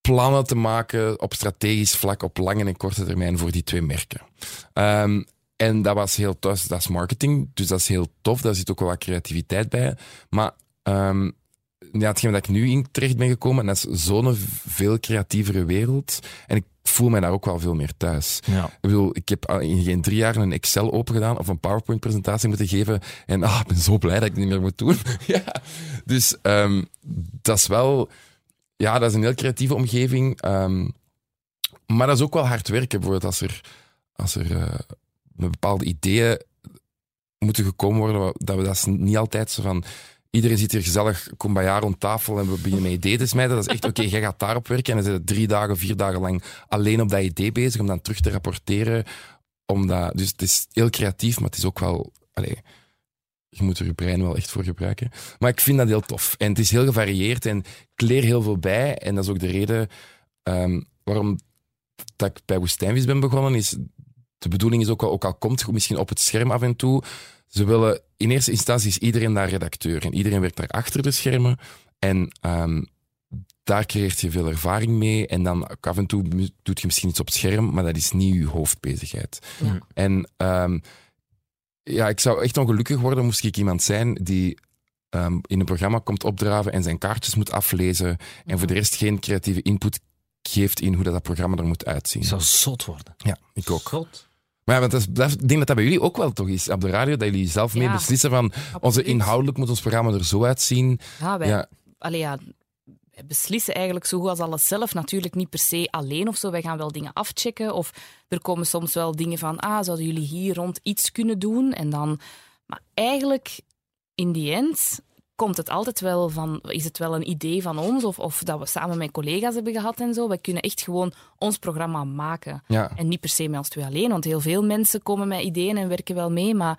plannen te maken op strategisch vlak op lange en korte termijn voor die twee merken. Um, en dat was heel tof, dat is marketing, dus dat is heel tof, daar zit ook wel wat creativiteit bij. Maar um, ja, hetgeen dat ik nu in terecht ben gekomen, dat is zo'n veel creatievere wereld. En ik voel mij daar ook wel veel meer thuis. Ja. Ik bedoel, ik heb in geen drie jaar een Excel open gedaan of een PowerPoint-presentatie moeten geven. En ah, ik ben zo blij dat ik het niet meer moet doen. *laughs* ja. Dus um, dat is wel... Ja, dat is een heel creatieve omgeving. Um, maar dat is ook wel hard werken. Bijvoorbeeld als er, als er uh, met bepaalde ideeën moeten gekomen worden, dat we dat is niet altijd zo van iedereen zit hier gezellig kumbaya rond tafel en we beginnen met ideeën te smijten. Dat is echt, oké, okay, jij gaat daarop werken en dan zit drie dagen, vier dagen lang alleen op dat idee bezig om dan terug te rapporteren. Omdat, dus het is heel creatief, maar het is ook wel... Allez, je moet er je brein wel echt voor gebruiken. Maar ik vind dat heel tof. En het is heel gevarieerd en ik leer heel veel bij. En dat is ook de reden um, waarom dat ik bij Woestijnvis ben begonnen. Is, de bedoeling is ook ook al komt misschien op het scherm af en toe, ze willen in eerste instantie is iedereen daar redacteur en iedereen werkt daar achter de schermen. En um, daar creëert je veel ervaring mee. En dan af en toe doet je misschien iets op het scherm, maar dat is niet je hoofdbezigheid. Ja. En um, ja, ik zou echt ongelukkig worden moest ik iemand zijn die um, in een programma komt opdraven en zijn kaartjes moet aflezen. En voor de rest geen creatieve input geeft in hoe dat, dat programma er moet uitzien. Ik zou zot worden. Ja, ik ook. Zot. Maar ja, want dat dat, ik denk dat dat bij jullie ook wel toch is op de radio, dat jullie zelf mee Ja, beslissen van onze inhoudelijk moet ons programma er zo uitzien. Ja, wij, Ja. allee, ja, wij beslissen eigenlijk zo goed als alles zelf. Natuurlijk niet per se alleen of zo. Wij gaan wel dingen afchecken. Of er komen soms wel dingen van, ah, zouden jullie hier rond iets kunnen doen? En dan... Maar eigenlijk, in die end, komt het altijd wel van... Is het wel een idee van ons? Of, of dat we samen met collega's hebben gehad en zo. Wij kunnen echt gewoon ons programma maken. Ja. En niet per se met ons twee alleen. Want heel veel mensen komen met ideeën en werken wel mee. Maar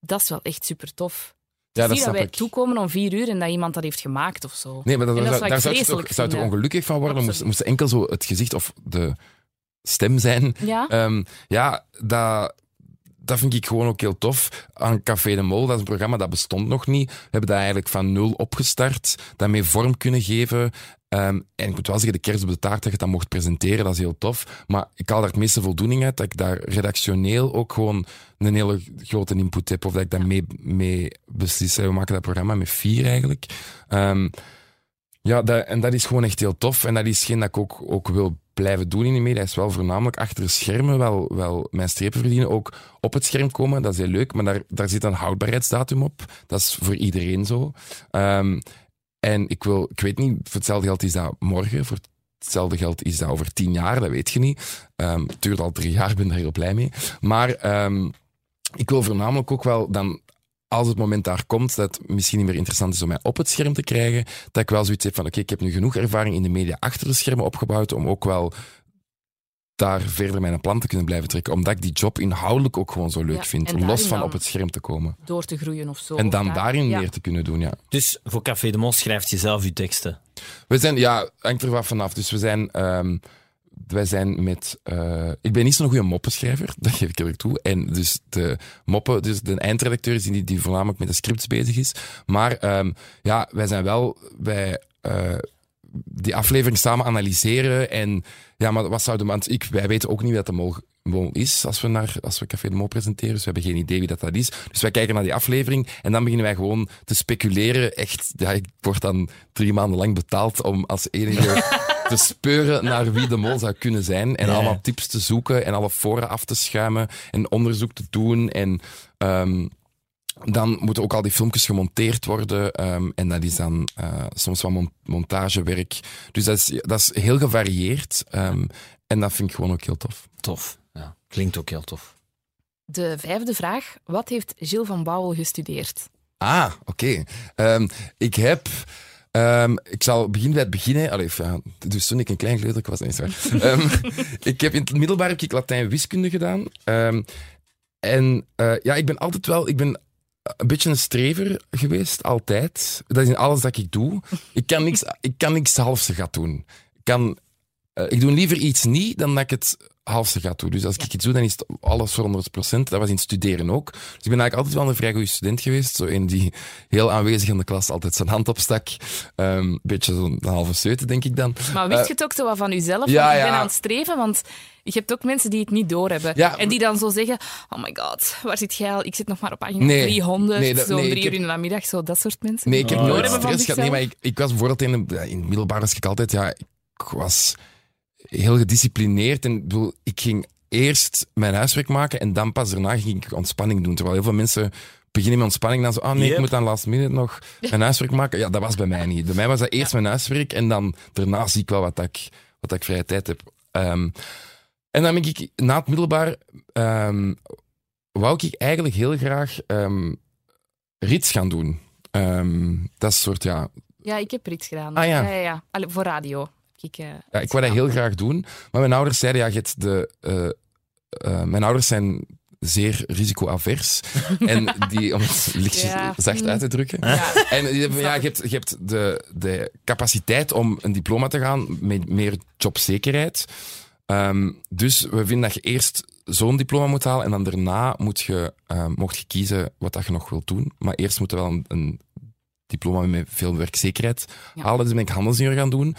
dat is wel echt super tof. Ja, dat Zie dat wij ik. toekomen om vier uur en dat iemand dat heeft gemaakt of zo. Nee, maar dat, zou- daar zou je toch, zou vinden. ongelukkig van worden. Moest, moest enkel zo het gezicht of de stem zijn. Ja? Ehm, ja, dat, dat vind ik gewoon ook heel tof. Aan Café de Mol, dat is een programma dat bestond nog niet. We hebben dat eigenlijk van nul opgestart. Daarmee vorm kunnen geven. Ehm, en ik moet wel zeggen, de kerst op de taart dat je dat mocht presenteren, dat is heel tof. Maar ik haal daar het meeste voldoening uit dat ik daar redactioneel ook gewoon een hele grote input heb. Of dat ik daar mee, mee beslis. We maken dat programma met vier eigenlijk. Ehm, ja, dat, en dat is gewoon echt heel tof. En dat is geen dat ik ook, ook wil blijven doen in de media. is wel voornamelijk achter schermen wel, wel mijn strepen verdienen. Ook op het scherm komen, dat is heel leuk. Maar daar, daar zit een houdbaarheidsdatum op. Dat is voor iedereen zo. Ehm, en ik wil, ik weet niet, voor hetzelfde geld is dat morgen. Voor hetzelfde geld is dat over tien jaar, dat weet je niet. Ehm, het duurt al drie jaar, ben daar heel blij mee. Maar ehm, ik wil voornamelijk ook wel dan als het moment daar komt dat het misschien niet meer interessant is om mij op het scherm te krijgen, dat ik wel zoiets heb van oké, ik heb nu genoeg ervaring in de media achter de schermen opgebouwd om ook wel daar verder mijn plan te kunnen blijven trekken. Omdat ik die job inhoudelijk ook gewoon zo leuk Ja, vind. Los van op het scherm te komen. Door te groeien of zo. En dan daar- daarin ja. meer te kunnen doen, ja. Dus voor Café de Mol schrijft je zelf je teksten. We zijn, ja, hangt er wat vanaf. Dus we zijn, ehm, wij zijn met. eh, ik ben niet zo'n goede moppenschrijver, *laughs* dat geef ik eerlijk toe. En dus de moppen, dus de eindredacteur is die, die voornamelijk met de scripts bezig is. Maar ehm, ja, wij zijn wel bij. eh, die aflevering samen analyseren en ja, maar wat zouden want ik wij weten ook niet wat de mol is als we naar als we Café de Mol presenteren, dus we hebben geen idee wie dat dat is. Dus wij kijken naar die aflevering en dan beginnen wij gewoon te speculeren. Echt, ja, ik word dan drie maanden lang betaald om als enige *laughs* te speuren naar wie de mol zou kunnen zijn en Ja. allemaal tips te zoeken en alle fora af te schuimen en onderzoek te doen en ehm, dan moeten ook al die filmpjes gemonteerd worden. ehm, en dat is dan eh, soms wat mon- montagewerk. Dus dat is, dat is heel gevarieerd. ehm, en dat vind ik gewoon ook heel tof. Tof. Ja. Klinkt ook heel tof. De vijfde vraag. Wat heeft Gilles van Bouwel gestudeerd? Ah, oké. Ehm, ik heb... ehm, ik zal beginnen bij het begin. Allee, ja, dus toen ik een klein kleuter was, nee, is *laughs* waar. Ehm, ik heb in het middelbaar heb ik Latijn wiskunde gedaan. Ehm, en eh, ja, ik ben altijd wel... Ik ben een beetje een strever geweest, altijd. Dat is in alles dat ik doe. Ik kan niks, ik kan niks halfse doen. Ik, kan, eh, ik doe liever iets niet dan dat ik het halfse gaat doen. Dus als ik iets doe, dan is het alles voor 100%. Dat was in het studeren ook. Dus ik ben eigenlijk altijd wel een vrij goede student geweest. Zo een die heel aanwezig in de klas altijd zijn hand opstak. Een beetje zo'n halve zeute, denk ik dan. Maar wist Eh, je het ook zo wat van jezelf? ja, ik ben ja. aan het streven, want je hebt ook mensen die het niet doorhebben. Ja, en die dan zo zeggen, oh my god, waar zit jij al? Ik zit nog maar op pagina Nee, 300, nee, dat- zo om nee, ik drie heb- uur in de namiddag, zo dat soort mensen. Nee, ik heb Oh, nooit stress gehad. Nee, maar ik, ik was bijvoorbeeld in, de- in middelbaar was ik altijd, ja, ik was heel gedisciplineerd. En ik bedoel, ik ging eerst mijn huiswerk maken en dan pas daarna ging ik ontspanning doen. Terwijl heel veel mensen beginnen met ontspanning dan zo, ah nee, Yep. ik moet dan last minute nog mijn huiswerk maken. Ja, dat was bij mij niet. Bij mij was dat eerst mijn huiswerk en dan daarna zie ik wel wat ik, wat ik vrije tijd heb. Ehm, en dan ben ik na het middelbaar, ehm, wou ik eigenlijk heel graag ehm rits gaan doen. Ehm, dat is een soort, ja, Ja, ik heb iets gedaan. Ah, ja. ja, ja, ja. Allee, voor radio. Ik, eh, Ja, ik wou dat heel graag doen. Maar mijn ouders zeiden, ja, je hebt de... eh, eh, mijn ouders zijn zeer risicoavers. *laughs* en die, om het lichtjes Ja. zacht uit te drukken. Ja. En die hebben, ja, je hebt, je hebt de, de capaciteit om een diploma te gaan met meer jobzekerheid. Ehm, dus we vinden dat je eerst zo'n diploma moet halen en dan daarna moet je, ehm, mocht je kiezen wat dat je nog wilt doen. Maar eerst moet je wel een, een diploma met veel werkzekerheid Ja. halen. Dus ben ik handelsingenieur gaan doen.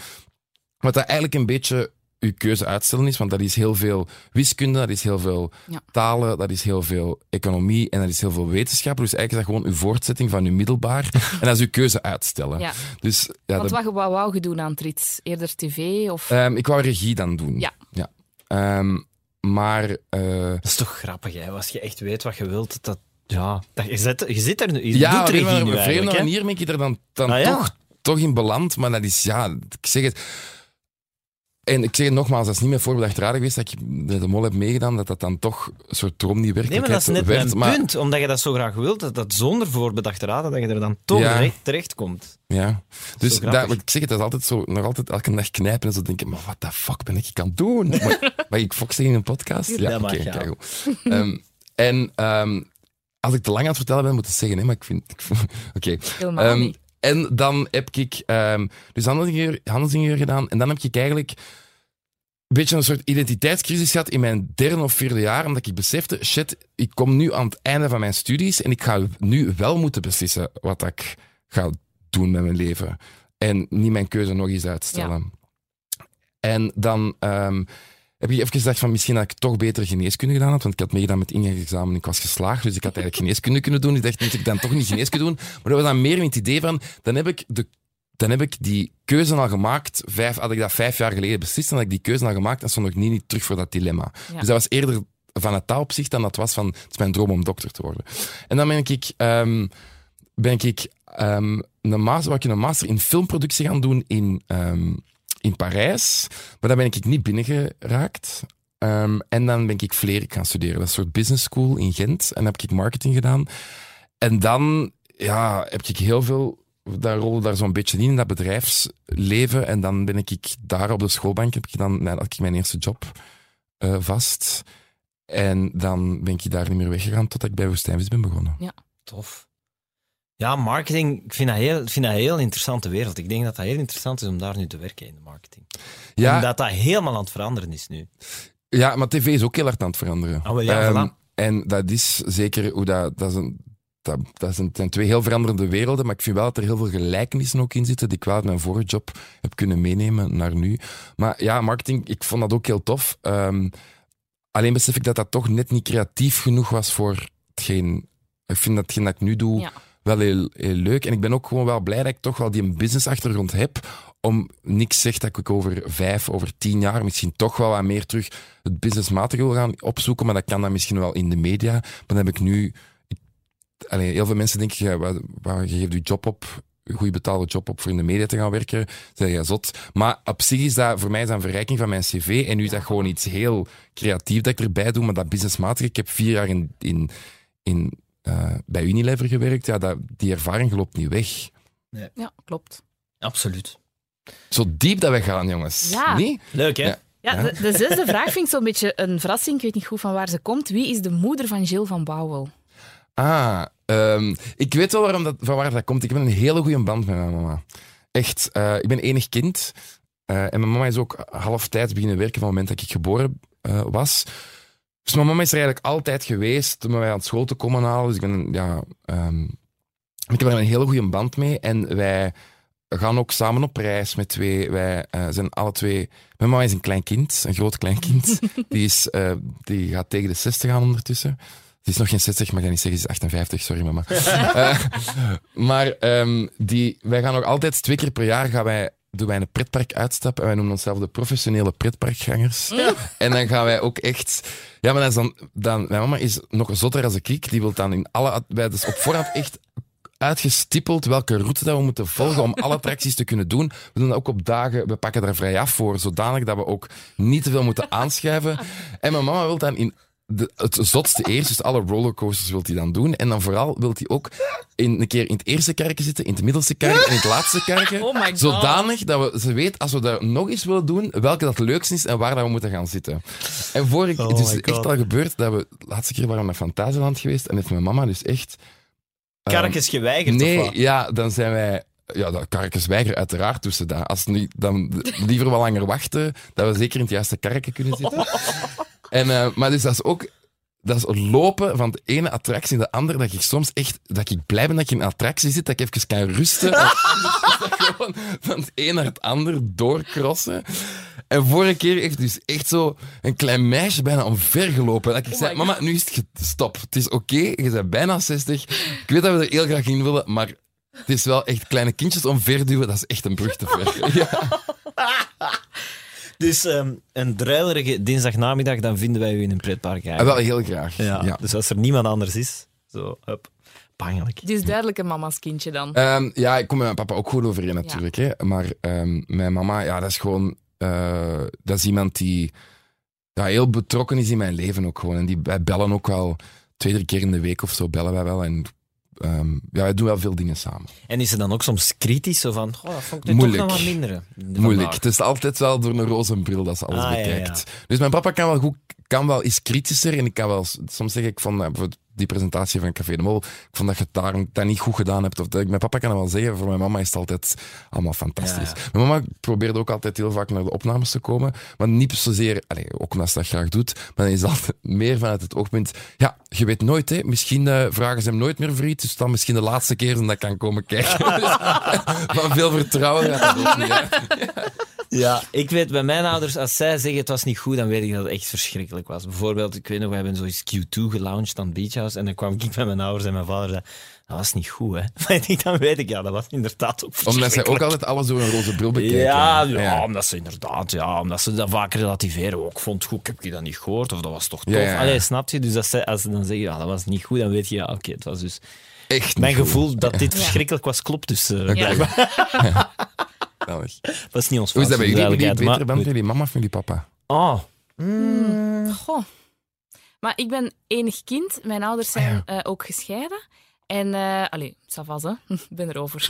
Wat dat eigenlijk een beetje je keuze uitstellen is, want dat is heel veel wiskunde, dat is heel veel Ja. talen, dat is heel veel economie en dat is heel veel wetenschappen. Dus eigenlijk is dat gewoon uw voortzetting van uw middelbaar *laughs* en dat is uw keuze uitstellen. Ja. Dus ja, Want dat- wat wat wou je doen aan het rits? Eerder tv of... ehm, ik wou regie dan doen. Ja. ja. Ehm, maar eh, Dat is toch grappig, hè? Als je echt weet wat je wilt, dat... Ja, dat, je, zit, je zit er nu. Je ja, doet op regie een nu of andere eigenlijk, vreemde manier ben ik er dan, dan Ah, ja. toch, toch in beland. Maar dat is, ja, ik zeg het. En ik zeg het nogmaals, dat is niet mijn voorbedacht raden geweest dat ik de, de mol heb meegedaan, dat dat dan toch een soort droom die Nee, werkelijkheid maar dat is net werd. mijn maar, punt. Omdat je dat zo graag wilt, dat, dat zonder voorbedachte raden, dat je er dan toch Ja. recht terecht komt. Ja. Dus dat, ik zeg het, dat is altijd zo, nog altijd elke dag knijpen en zo denken, maar wat de fuck ben ik aan het doen? maar, *laughs* mag ik Fox zeggen in een podcast? Ja, oké, kijk goed. Ehm, en ehm, als ik te lang aan het vertellen ben, moet ik het zeggen, hè, maar ik vind... ik vind- *laughs* Oké. Helemaal Ehm, niet. En dan heb ik ehm, dus handelsingenieur, handelsingenieur gedaan. En dan heb ik eigenlijk een beetje een soort identiteitscrisis gehad in mijn derde of vierde jaar. Omdat ik besefte, shit, ik kom nu aan het einde van mijn studies. En ik ga nu wel moeten beslissen wat ik ga doen met mijn leven. En niet mijn keuze nog eens uitstellen. En dan ehm, heb ik even gedacht van misschien dat ik toch beter geneeskunde gedaan had. Want ik had meegedaan met ingangsexamen. Ik was geslaagd, dus ik had eigenlijk geneeskunde kunnen doen. Ik dacht, moet ik dan toch niet geneeskunde doen? Maar dat was dan meer het idee van, dan heb ik, de, dan heb ik die keuze al gemaakt. Vijf, had ik dat vijf jaar geleden beslist, dan had ik die keuze al gemaakt en stond ik niet, niet terug voor dat dilemma. Ja. Dus dat was eerder van het opzicht dan dat was van, het is mijn droom om dokter te worden. En dan ben ik, ehm, ben ik ehm, een, master, ik een master in filmproductie gaan doen in, ehm, in Parijs. Maar daar ben ik niet binnengeraakt. Ehm, en dan ben ik Vlerik gaan studeren. Dat is een soort business school in Gent. En dan heb ik marketing gedaan. En dan ja, heb ik heel veel... Daar rolde daar zo'n beetje in, in dat bedrijfsleven. En dan ben ik daar op de schoolbank, heb ik dan, had ik mijn eerste job eh, vast. En dan ben ik daar niet meer weggegaan totdat ik bij Woestijnvis ben begonnen. Tof. Ja, marketing, ik vind dat, heel, vind dat een heel interessante wereld. Ik denk dat dat heel interessant is om daar nu te werken in de marketing. Ja, Omdat dat helemaal aan het veranderen is nu. Ja, maar tv is ook heel hard aan het veranderen. Ah, wel, ja, Ehm, voilà. En dat is zeker hoe dat. Dat, is een, dat, dat zijn, zijn twee heel veranderende werelden, maar ik vind wel dat er heel veel gelijkenissen ook in zitten die ik wel uit mijn vorige job heb kunnen meenemen naar nu. Maar ja, marketing, ik vond dat ook heel tof. Ehm, alleen besef ik dat dat toch net niet creatief genoeg was voor hetgeen. Ik vind dat hetgeen dat ik nu doe Ja. Wel heel, heel leuk. En ik ben ook gewoon wel blij dat ik toch wel die een business-achtergrond heb. Om niks zegt dat ik over vijf, over tien jaar misschien toch wel wat meer terug het businessmatige wil gaan opzoeken. Maar dat kan dan misschien wel in de media. Maar dan heb ik nu. ik- allee, heel veel mensen denken, ja, wat, wat, je geeft je job op, een goed betaalde job op voor in de media te gaan werken. Zeg je zot. Maar op zich is dat, voor mij is dat een verrijking van mijn cv. En nu is dat gewoon iets heel creatief dat ik erbij doe, maar dat businessmatig. Ik heb vier jaar in, in, in, uh, bij Unilever gewerkt. Ja, dat, die ervaring loopt niet weg. Nee. Ja, klopt. Absoluut. Zo diep dat we gaan, jongens. Ja. Nee? Leuk, hè? Ja. Ja, de, de zesde vraag vind ik zo'n beetje een verrassing. Ik weet niet goed van waar ze komt. Wie is de moeder van Jill van Bouwel? Ah, um, ik weet wel waarom dat, van waar dat komt. Ik heb een hele goede band met mijn mama. Echt. Uh, ik ben enig kind. Uh, en mijn mama is ook halftijds beginnen werken van het moment dat ik geboren uh, was. Dus mijn mama is er eigenlijk altijd geweest om mij aan school te komen halen. Dus ik ben, ja... Um, ik heb er een hele goede band mee. En wij gaan ook samen op reis met twee. Wij uh, zijn alle twee. Mijn mama is een klein kind, een groot klein kind. *laughs* die, is, uh, die gaat tegen de 60 gaan ondertussen. Die is nog geen 60, maar ik ga niet zeggen, ze is 58, sorry mama. uh, *laughs* maar um, die, wij gaan nog altijd twee keer per jaar gaan wij, doen wij een pretpark uitstappen. En wij noemen onszelf de professionele pretparkgangers. En dan gaan wij ook echt. Ja, maar dan, dan, mijn mama is nog zotter als ik. Die wil dan in alle. Wij dus op voorhand echt uitgestippeld welke route dat we moeten volgen om alle attracties te kunnen doen. We doen dat ook op dagen, we pakken daar vrij af voor, zodanig dat we ook niet te veel moeten aanschuiven. En mijn mama wil dan in de, het zotste eerst, dus alle rollercoasters wil hij dan doen. En dan vooral wil hij ook in, een keer in het eerste kerkje zitten, in het middelste kerkje en in het laatste kerkje. *laughs* Oh zodanig dat we, ze weet, als we dat nog eens willen doen, welke dat het leukste is en waar dat we moeten gaan zitten. En voor ik, Oh het is echt al gebeurd dat we, de laatste keer waren we naar Fantasieland geweest en heeft mijn mama dus echt... ehm, Karkens geweigerd, Nee, of wat? ja, dan zijn wij... Ja, dat karkens weigeren, uiteraard tussen dat. Als niet, dan liever wel langer wachten, dat we zeker in het juiste karken kunnen zitten. *laughs* En, eh, maar dus dat is ook... Dat is lopen van de ene attractie naar de andere, dat ik soms echt... Dat ik blij ben dat ik in een attractie zit, dat ik even kan rusten. *laughs* Gewoon van het een naar het ander doorcrossen. En vorige keer heeft dus echt zo een klein meisje bijna omvergelopen. Dat ik zei, mama, nu is het stop. Het is oké, je bent bijna 60. Ik weet dat we er heel graag in willen, maar het is wel echt kleine kindjes omverduwen, dat is echt een brug te ver. *laughs* Ja. *laughs* Dus ehm, een druilerige dinsdagnamiddag, dan vinden wij u in een pretpark. En wel heel graag. Ja. Ja. Dus als er niemand anders is, zo, hup, pangelijk. Het is duidelijk een mama's kindje dan. Ehm, ja, ik kom met mijn papa ook goed overeen natuurlijk. Hè. Maar ehm, mijn mama, ja, dat is gewoon... eh, dat is iemand die ja, heel betrokken is in mijn leven ook gewoon. En die, wij bellen ook wel twee, drie keer in de week of zo bellen wij wel. En ehm, ja, wij doen wel veel dingen samen. En is ze dan ook soms kritisch, zo van, oh, dat vond ik toch nog wat minder. Moeilijk. Het is altijd wel door een roze bril dat ze alles Ah, ja, bekijkt. Dus mijn papa kan wel, goed, kan wel iets kritischer. En ik kan wel, soms zeg ik van, eh, die presentatie van Café de Mol, ik vond dat je het daar dat niet goed gedaan hebt. Of dat, mijn papa kan dat wel zeggen, voor mijn mama is het altijd allemaal fantastisch. Ja, Mijn mama probeerde ook altijd heel vaak naar de opnames te komen, maar niet zozeer, allez, ook omdat ze dat graag doet, maar dan is altijd *laughs* meer vanuit het oogpunt, ja, je weet nooit, hè, misschien eh, vragen ze hem nooit meer voor iets, dus dan misschien de laatste keer dat ik kan komen kijken. *laughs* Van veel vertrouwen gaat dat ook niet, hè. Ja, ik weet bij mijn ouders, als zij zeggen het was niet goed, dan weet ik dat het echt verschrikkelijk was. Bijvoorbeeld, ik weet nog, we hebben zoiets Q2 gelaunched aan het Beach En dan kwam ik met mijn ouders en mijn vader zei, dat was niet goed, hè. *laughs* Maar ik, dan weet ik, ja, dat was inderdaad ook Omdat zij ook altijd alles door een roze bril bekijken. Ja, ja, omdat ze inderdaad, ja, omdat ze dat vaak relativeren. Ook vond goed, ik heb je dat niet gehoord, of dat was toch tof. Ja. Allee, snap je? Dus als ze, als ze dan zeggen, ja, dat was niet goed, dan weet je, ja, oké, het was dus... Echt Mijn goed. gevoel dat dit verschrikkelijk was, klopt dus. eh, Ja. *laughs* Dat is niet ons Hoe is dat fout, bij jullie? Band jullie mama of jullie papa? Oh. Goh. Maar ik ben enig kind. Mijn ouders zijn eh, ook gescheiden. En, eh allee, ça va, hè. *laughs* Ik ben erover.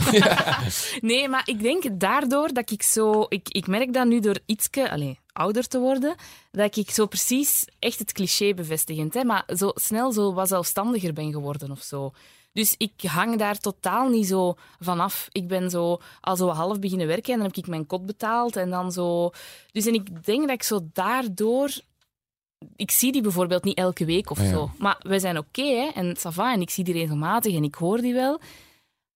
*laughs* nee, maar ik denk daardoor dat ik zo... Ik, ik merk dat nu door ietske, allee, ouder te worden, dat ik zo precies echt het cliché bevestigend, hè, maar zo snel zo wat zelfstandiger ben geworden of zo. Dus ik hang daar totaal niet zo vanaf. Ik ben zo al zo half beginnen werken en dan heb ik mijn kot betaald en dan zo... Dus en ik denk dat ik zo daardoor ik zie die bijvoorbeeld niet elke week of Ah, ja. zo. Maar wij zijn oké, hè. En ça va, en ik zie die regelmatig en ik hoor die wel.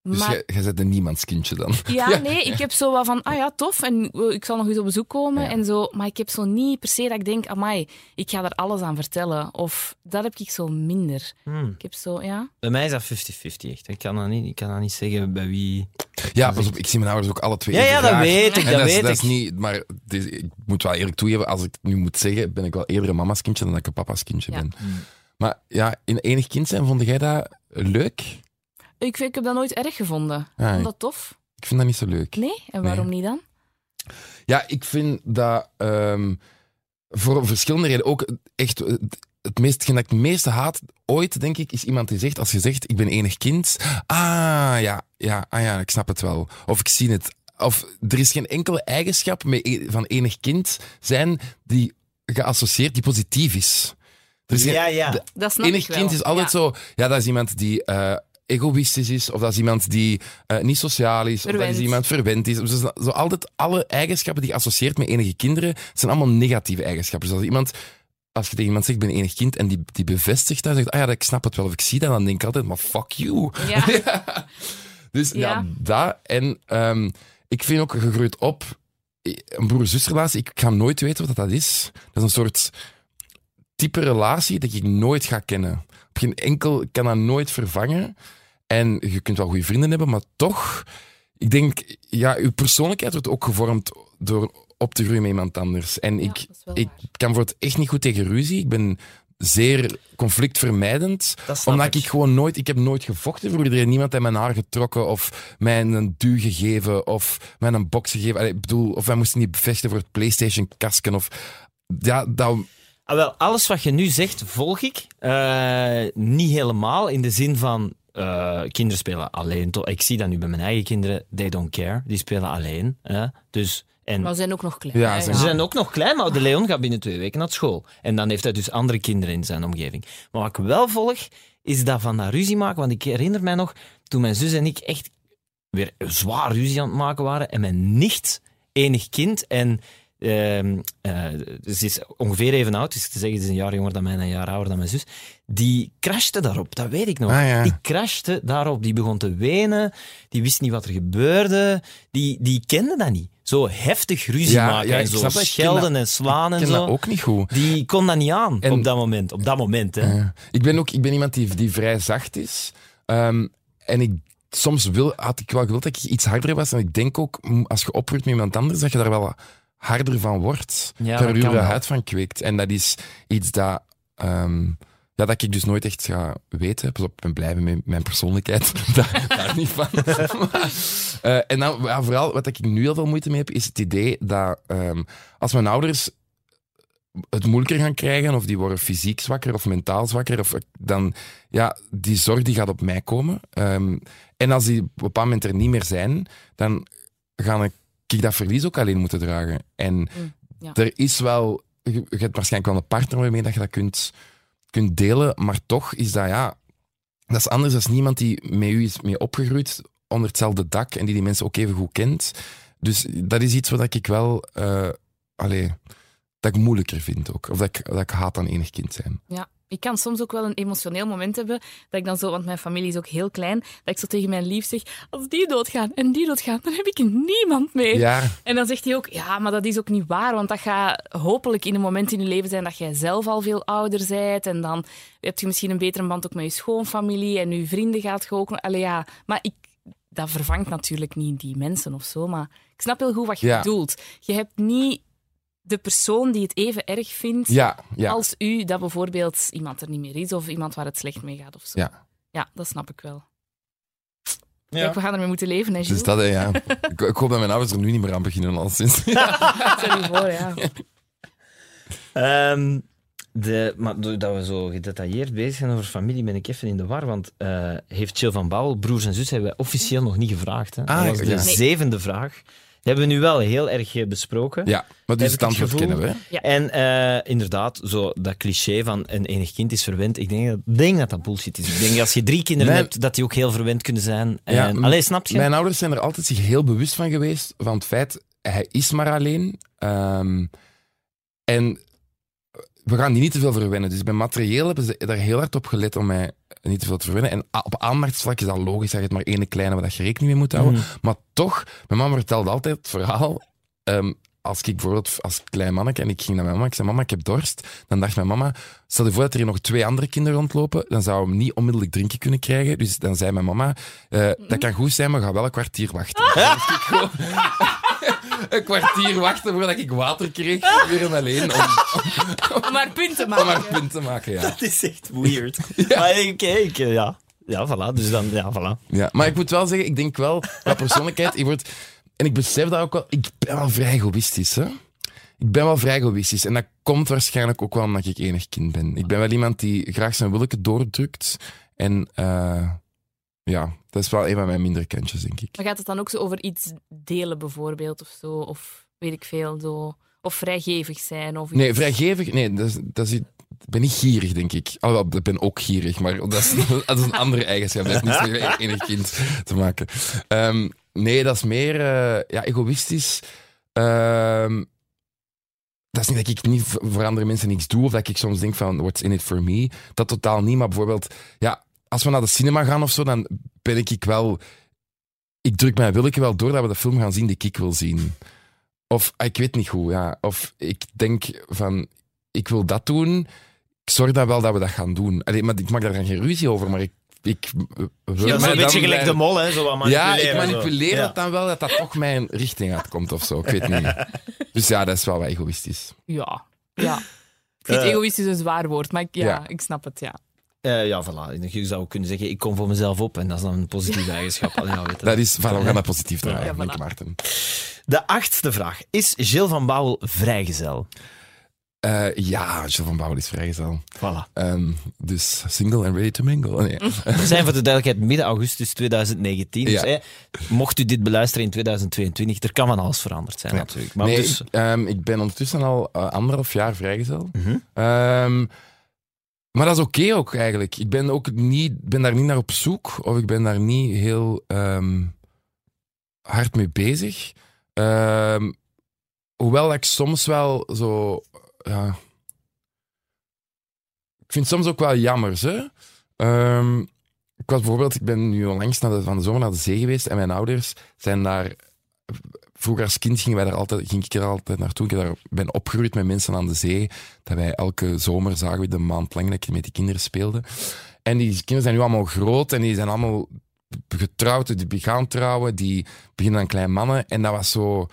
Dus Maar jij, bent een niemandskindje dan. *laughs* ja, nee, ik heb zo wat van, ah ja, tof, en eh, ik zal nog eens op bezoek komen Ja. en zo. Maar ik heb zo niet per se dat ik denk, amai, ik ga daar alles aan vertellen. Of dat heb ik zo minder. Hmm. Ik heb zo, ja... Bij mij is dat 50-50 echt. Ik kan dat, niet, ik kan dat niet zeggen bij wie. Ja, pas op, ik zie mijn ouders ook alle twee Ja, ja, dat graag. weet ik, dat is, weet dat ik. is niet, maar is- ik moet wel eerlijk toegeven, als ik het nu moet zeggen, ben ik wel eerder een mama's kindje dan dat ik een papa's kindje Ja. ben. Maar ja, in enig kind zijn, vond jij dat leuk? Ik, vind, ik heb dat nooit erg gevonden. Ah, Vond dat tof? Ik vind dat niet zo leuk. Nee? En waarom niet dan? Ja, ik vind dat ehm, voor verschillende redenen ook echt het, het meest, hetgeen dat ik het meeste haat ooit, denk ik, is iemand die zegt, als je zegt, ik ben enig kind, ah ja, ja, ah, ja, ik snap het wel. Of ik zie het. Of er is geen enkele eigenschap met, e- van enig kind zijn die geassocieerd, die positief is. Er is geen- Ja, ja. de- Dat snap enig ik wel. kind is altijd Ja. zo, ja, dat is iemand die eh, egoïstisch is, of dat is iemand die eh, niet sociaal is, of dat is iemand verwend is. Dus zo altijd alle eigenschappen die je associeert met enige kinderen, zijn allemaal negatieve eigenschappen. Dus als iemand, als je tegen iemand zegt, ik ben enig kind, en die, die bevestigt dat, zegt, ah ja, ik snap het wel, of ik zie dat, dan denk ik altijd, maar fuck you. Ja. *laughs* Dus ja, Ja. dat. En ehm, ik vind ook, je groeit op, een broer-zusrelatie, ik ga nooit weten wat dat is. Dat is een soort type relatie dat ik nooit ga kennen. Op geen enkel, ik kan dat nooit vervangen. En je kunt wel goede vrienden hebben, maar toch, ik denk, ja, uw persoonlijkheid wordt ook gevormd door op te groeien met iemand anders. En Ja, ik, ik waar. kan voor het echt niet goed tegen ruzie. Ik ben zeer conflictvermijdend. Omdat ik. gewoon nooit... Ik heb nooit gevochten voor iedereen. Niemand heeft mijn haar getrokken of mij een duw gegeven of mij een box gegeven. Allee, ik bedoel, of wij moesten niet vechten voor het PlayStation-kasken of... Ja, dat... Ah, wel, alles wat je nu zegt, volg ik. Eh, niet helemaal, in de zin van... eh, kinderen spelen alleen. To- Ik zie dat nu bij mijn eigen kinderen. They don't care. Die spelen alleen. hè. Dus, en Maar we zijn ook nog klein. Ja, ze Ze zijn ook nog klein, maar de Leon gaat binnen twee weken naar school. En dan heeft hij dus andere kinderen in zijn omgeving. Maar wat ik wel volg, is dat van dat ruzie maken. Want ik herinner mij nog, toen mijn zus en ik echt weer zwaar ruzie aan het maken waren. En mijn nicht, enig kind. En ehm, eh, ze is ongeveer even oud, dus te zeggen, ze is een jaar jonger dan mij en een jaar ouder dan mijn zus. Die crashte daarop, dat weet ik nog. Ah, ja. Die crashte daarop, die begon te wenen, die wist niet wat er gebeurde, die, die kende dat niet. Zo heftig ruzie Ja, maken ja, en zo schelden dat- en slaan Ik en ken zo. dat ook niet goed. Die kon dat niet aan En- op dat moment. Op dat moment, hè. Ja. Ik ben ook ik ben iemand die, die vrij zacht is. Ehm, en ik, soms wil, had ik wel gewild dat ik iets harder was. En ik denk ook, als je opgroeit met iemand anders, dat je daar wel harder van wordt. Ja, er je wel. huid van kweekt. En dat is iets dat... ehm, ja, dat ik dus nooit echt ga weten. Pas op, ik ben blij met mijn persoonlijkheid. *laughs* daar, daar niet van. *laughs* Maar, eh, en dan, ja, vooral wat ik nu heel veel moeite mee heb, is het idee dat ehm, als mijn ouders het moeilijker gaan krijgen, of die worden fysiek zwakker of mentaal zwakker, of, dan, ja, die zorg die gaat op mij komen. Ehm, en als die op een bepaald moment er niet meer zijn, dan ga ik, ik dat verlies ook alleen moeten dragen. En ja. er is wel, je, je hebt waarschijnlijk wel een partner waarmee dat je dat kunt, kunt delen, maar toch is dat, ja, dat is anders dan niemand die met u is mee opgegroeid onder hetzelfde dak en die die mensen ook even goed kent. Dus dat is iets wat ik wel, allee, dat ik moeilijker vind ook. Of dat ik, dat ik haat aan enig kind zijn. Ja, ik kan soms ook wel een emotioneel moment hebben dat ik dan zo, want mijn familie is ook heel klein, dat ik zo tegen mijn lief zeg, als die doodgaan en die doodgaan, dan heb ik niemand meer. Ja, En dan zegt hij ook, ja, maar dat is ook niet waar, want dat gaat hopelijk in een moment in je leven zijn dat jij zelf al veel ouder bent en dan heb je misschien een betere band ook met je schoonfamilie en je vrienden gaat je ook... Allee, ja, maar ik, dat vervangt natuurlijk niet die mensen of zo, maar ik snap heel goed wat je Ja. bedoelt. Je hebt niet de persoon die het even erg vindt ja, ja. als u dat bijvoorbeeld iemand er niet meer is of iemand waar het slecht mee gaat of zo. Ja. Ja, dat snap ik wel. Ja. Kijk, we gaan ermee moeten leven, hè, Dus dat, ja. *laughs* ik, ik hoop dat mijn ouders er nu niet meer aan beginnen, al sinds. *laughs* *laughs* Stel je voor, ja. Ehm, de, maar doordat we zo gedetailleerd bezig zijn over familie, ben ik even in de war. Want eh, heeft Chill van Bouwel, broers en zus, hebben wij officieel nog niet gevraagd. Hè? Ah, dat was de. Nee. zevende vraag. Hebben we nu wel heel erg eh, besproken. Ja, maar dus het het antwoord gevoel- kennen we. Ja. En eh, inderdaad, zo dat cliché van een enig kind is verwend. Ik denk, dat- denk dat dat bullshit is. Ik denk als je drie kinderen Mijn- hebt, dat die ook heel verwend kunnen zijn. En, Ja, allee, snap je? Mijn ouders zijn er altijd zich heel bewust van geweest, van het feit, hij is maar alleen. Ehm, en we gaan die niet te veel verwennen. Dus bij materieel hebben ze daar heel hard op gelet om mij niet te veel te verwennen. En op aanmarktsvlak is dat logisch dat je het maar ene kleine waar dat je rekening mee moet houden. Mhm. Maar toch, mijn mama vertelde altijd het verhaal. ehm, als ik bijvoorbeeld als klein manneke en ik ging naar mijn mama, ik zei: Mama, ik heb dorst. Dan dacht mijn mama: Stel je voor dat er hier nog twee andere kinderen rondlopen, dan zou hem niet onmiddellijk drinken kunnen krijgen. Dus dan zei mijn mama: eh, Dat kan goed zijn, maar ga wel een kwartier wachten. *laughs* Dan moest ik gewoon een kwartier wachten voordat ik water kreeg, weer en alleen, om, Om maar punten te om maken. maar punt te maken. Ja. Dat is echt weird. *laughs* Maar oké, ik, eh, ja. Ja, voilà. Dus dan, ja, voilà. Ja, maar ik moet wel zeggen, ik denk wel, qua persoonlijkheid, ik word, en ik besef dat ook wel, ik ben wel vrij egoïstisch, hè. Ik ben wel vrij egoïstisch. En dat komt waarschijnlijk ook wel omdat ik enig kind ben. Ik ben wel iemand die graag zijn willeke doordrukt. En uh, ja, dat is wel een van mijn mindere kantjes, denk ik. Maar gaat het dan ook zo over iets delen, bijvoorbeeld, of zo? Of weet ik veel, zo... Of vrijgevig zijn? Of iets? Nee, vrijgevig... Nee, dat is, dat is, ik ben niet gierig, denk ik. Alhoewel, ik ben ook gierig, maar dat is, *laughs* dat is een andere eigenschap. Dat heeft niets met enig kind te maken. Um, nee, dat is meer uh, ja, egoïstisch. Um, dat is niet dat ik niet voor andere mensen niks doe, of dat ik soms denk van, what's in it for me? Dat totaal niet, maar bijvoorbeeld, ja, als we naar de cinema gaan of zo, dan ben ik wel... Ik druk mij wil ik wel door dat we de film gaan zien die ik wil zien. Of, ah, ik weet niet hoe, ja. Of ik denk van, ik wil dat doen, ik zorg dan wel dat we dat gaan doen. Allee, maar ik maak daar geen ruzie over, maar ik ik wil ja, een beetje gelijk de mol, hè? Zo wat ja, ik manipuleer het dan wel dat dat toch mijn richting uitkomt of zo. Ik weet niet. *laughs* Dus ja, dat is wel wat egoïstisch. Ja, ja. Ik vind uh, egoïstisch een zwaar woord, maar ik, ja, ja. ik snap het, ja. Uh, ja, voilà. Je zou kunnen zeggen, ik kom voor mezelf op en dat is dan een positieve *laughs* eigenschap. Allee, ja, weet dat is, voilà, we gaan dat positief draaien, ja, voilà. Maarten. De achtste vraag. Is Gilles van Bouwel vrijgezel? Uh, ja, Gilles van Bouwel is vrijgezel. Voilà. Um, dus single and ready to mingle. Oh, nee. *laughs* We zijn voor de duidelijkheid midden augustus 2019. Ja. Dus, hey, mocht u dit beluisteren in 2022, er kan van alles veranderd zijn ja. natuurlijk. Maar nee, dus... ik, um, ik, ben ondertussen al uh, anderhalf jaar vrijgezel. Mm -hmm. um, maar dat is oké ook eigenlijk. Ik ben, ook niet, ben daar niet naar op zoek, of ik ben daar niet heel hard mee bezig. hoewel ik soms wel zo ja. Ik vind het soms ook wel jammer. Hè? Um, ik was bijvoorbeeld, ik ben nu onlangs naar de, van de zomer naar de zee geweest en mijn ouders zijn daar. Vroeger als kind gingen wij daar altijd, ging ik er altijd naartoe. Ik daar, ben opgegroeid met mensen aan de zee. Dat wij elke zomer zagen we de maand lang dat ik met die kinderen speelde. En die kinderen zijn nu allemaal groot en die zijn allemaal getrouwd. Die gaan trouwen, die beginnen aan kleine mannen. En dat was zo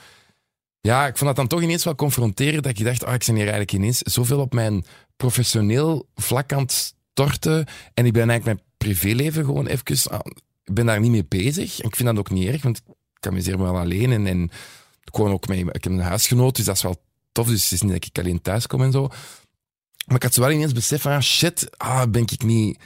ja, ik vond dat dan toch ineens wel confronterend. Dat ik dacht, oh, ik ben hier eigenlijk ineens zoveel op mijn professioneel vlak aan het storten. En ik ben eigenlijk mijn privéleven gewoon even... Ah, ik ben daar niet mee bezig. En ik vind dat ook niet erg, want ik amuseer me wel alleen. En, en gewoon ook mee, ik heb een huisgenoot, dus dat is wel tof. Dus het is niet dat ik alleen thuis kom en zo. Maar ik had zo wel ineens besef van, ah, shit, ah, ben ik niet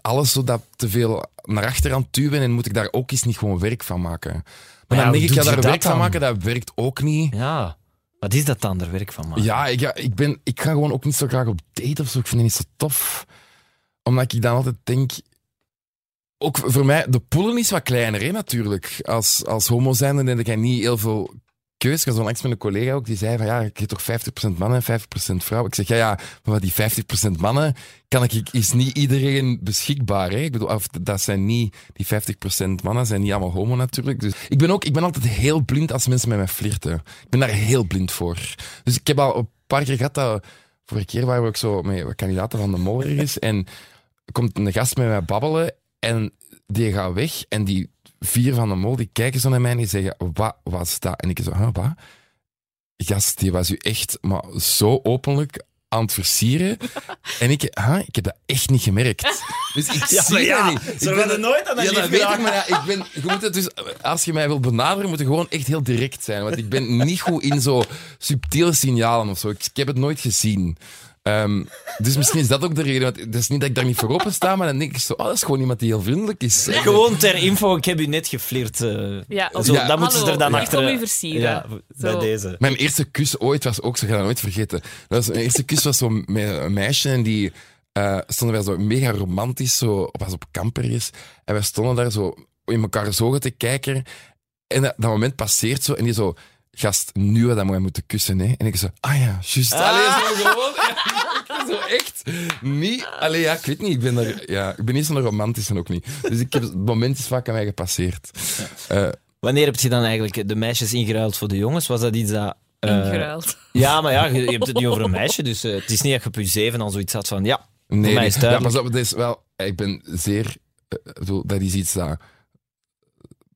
alles zo dat te veel naar achter aan het duwen en moet ik daar ook eens niet gewoon werk van maken. Maar dan denk ik, ga daar werk van maken, dat werkt ook niet. Ja. Wat is dat dan, er werk van maken? Ja, ik, ja, ik, ben, ik ga gewoon ook niet zo graag op date of zo. Ik vind het niet zo tof. Omdat ik dan altijd denk... Ook voor mij, de poelen is wat kleiner, hè, natuurlijk. Als, als homo zijn, dan denk ik niet heel veel keus. Ik was langs met een collega ook, die zei van ja, ik heb toch 50% mannen en 50% vrouwen. Ik zeg ja, ja, maar die 50% mannen kan ik, is niet iedereen beschikbaar. Hè? Ik bedoel, of, dat zijn niet, die 50% mannen zijn niet allemaal homo natuurlijk. Dus ik ben ook, ik ben altijd heel blind als mensen met mij flirten. Ik ben daar heel blind voor. Dus ik heb al een paar keer gehad dat, vorige keer waren we ook zo met kandidaten van de mol is en komt een gast met mij babbelen en die gaat weg en die vier van de mol die kijken zo naar mij en die zeggen, wat was dat? En ik zo, huh, wat? Gast, die was u echt maar zo openlijk aan het versieren. *laughs* En ik, huh, ik heb dat echt niet gemerkt. Dus ik *laughs* ja, zie ja, dat niet. Zo ben nooit aan dat Ja, dat weet ik, maar ja, ik ben, je moet het dus, als je mij wil benaderen, moet je gewoon echt heel direct zijn. Want ik ben niet goed in zo subtiele signalen of zo. Ik, ik heb het nooit gezien. Um, dus misschien is dat ook de reden. Want het is niet dat ik daar niet voor open sta, maar dan denk ik zo, oh, dat is gewoon iemand die heel vriendelijk is. Gewoon ter info, ik heb u net geflirt. Uh, ja, zo, ja. Dan moeten ze er dan ja. achter... Kom je versieren. Ja, bij deze. Mijn eerste kus ooit was ook, zo ga dat nooit vergeten. Dat was, mijn eerste kus was zo met een meisje en die uh, stonden wij zo mega romantisch, zo, was op camper En wij stonden daar zo in elkaar zogen te kijken. En dat, dat moment passeert zo en die zo gast, nu we dat moeten kussen. Hè? En ik zo, ah ja, juist. Ah. Allee, zo gewoon. Ja, *laughs* zo echt niet. Allee, ja, ik weet niet. Ik ben, er, ja, ik ben niet zo'n romantische ook niet. Dus ik heb, het moment is vaak aan mij gepasseerd. Uh, Wanneer heb je dan eigenlijk de meisjes ingeruild voor de jongens? Was dat iets dat... Uh, ingeruild? Ja, maar ja, je, hebt het nu over een meisje, dus uh, het is niet dat je op je zeven al zoiets had van, ja, nee, nee. Ja, pas op, het is wel... Ik ben zeer... dat is iets dat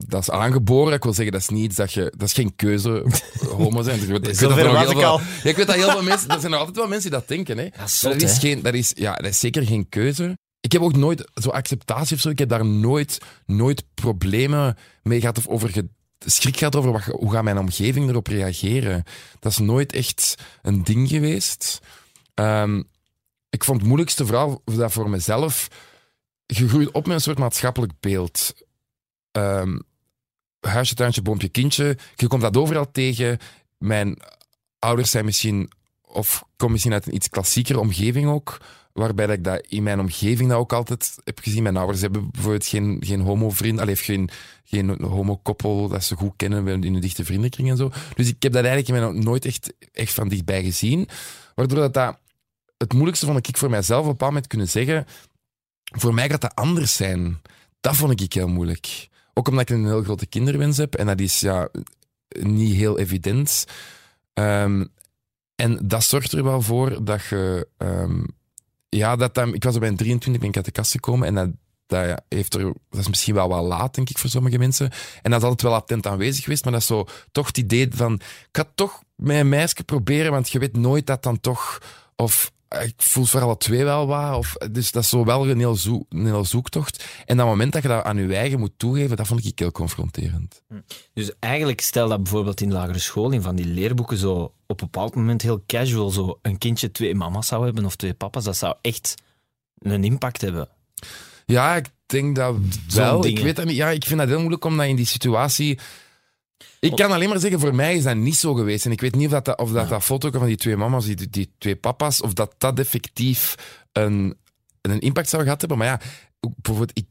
dat is aangeboren. Ik wil zeggen, dat is niet dat je... Dat is geen keuze, homo zijn. Ik weet, ik weet *laughs* dat er heel veel, ik weet dat heel veel mensen... Er zijn er altijd wel mensen die dat denken. Hè. Dat is, zot, dat is, geen, dat is, ja, dat is zeker geen keuze. ik heb ook nooit zo acceptatie of zo. Ik heb daar nooit, nooit problemen mee gehad of over ge- schrik gehad over wat, hoe gaat mijn omgeving erop reageren. Dat is nooit echt een ding geweest. Ehm, ik vond het moeilijkste vooral dat voor mezelf. Je groeit op met een soort maatschappelijk beeld. Ehm, huisje, tuintje, boompje, kindje. Je komt dat overal tegen. Mijn ouders zijn misschien, of kom misschien uit een iets klassiekere omgeving ook, waarbij dat ik dat in mijn omgeving dat ook altijd heb gezien. Mijn ouders hebben bijvoorbeeld geen, geen homo-vriend, allee, geen, geen homo-koppel dat ze goed kennen in een dichte vriendenkring en zo. Dus ik heb dat eigenlijk in mijn, nooit echt, echt van dichtbij gezien. Waardoor dat, dat het moeilijkste vond ik voor mijzelf op een bepaald moment kunnen zeggen, voor mij gaat dat anders zijn. Dat vond ik heel moeilijk. Ook omdat ik een heel grote kinderwens heb en dat is ja, niet heel evident. Ehm, en dat zorgt er wel voor dat je. ehm, ja, dat, ik was er bij een 23 ben ik uit de kast gekomen en dat, dat, heeft er, dat is misschien wel wat laat, denk ik, voor sommige mensen. En dat is altijd wel attent aanwezig geweest, maar dat zo toch het idee van. Ik ga toch een meisje proberen, want je weet nooit dat dan toch. Of ik voel voor alle twee wel wat. Of, dus dat is zo wel een heel, zoek, een heel zoektocht. En dat moment dat je dat aan je eigen moet toegeven, dat vond ik heel confronterend. Dus eigenlijk stel dat bijvoorbeeld in lagere school, in van die leerboeken, zo op een bepaald moment heel casual zo een kindje twee mama's zou hebben of twee papa's, dat zou echt een impact hebben. Ja, ik denk dat wel. Ik weet dat niet. Ja, ik vind dat heel moeilijk om dat in die situatie. Ik kan alleen maar zeggen, voor mij is dat niet zo geweest. En ik weet niet of dat, of dat, dat foto van die twee mama's, die, die twee papa's, of dat dat effectief een, een impact zou gehad hebben. Maar ja, bijvoorbeeld, ik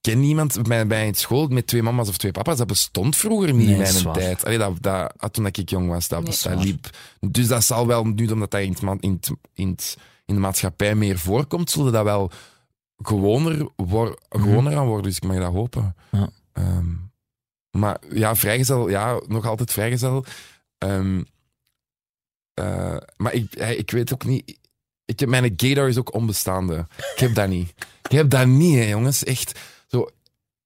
ken niemand bij, bij een school met twee mama's of twee papa's. Dat bestond vroeger niet Nee, in mijn tijd. Allee, dat, dat, ah, toen ik jong was, dat, Nee, dat liep. Dus dat zal wel, nu omdat dat in, het in, het- in, het- in de maatschappij meer voorkomt, zullen dat wel gewoner, wor, gewoner aan worden. Dus ik mag dat hopen. Ja. Ehm, maar ja, vrijgezel, ja, nog altijd vrijgezel. Ehm, eh, maar ik, ik weet ook niet. Ik heb, mijn gaydar is ook onbestaande. Ik heb dat niet. Ik heb dat niet, hè, jongens. Echt. Zo,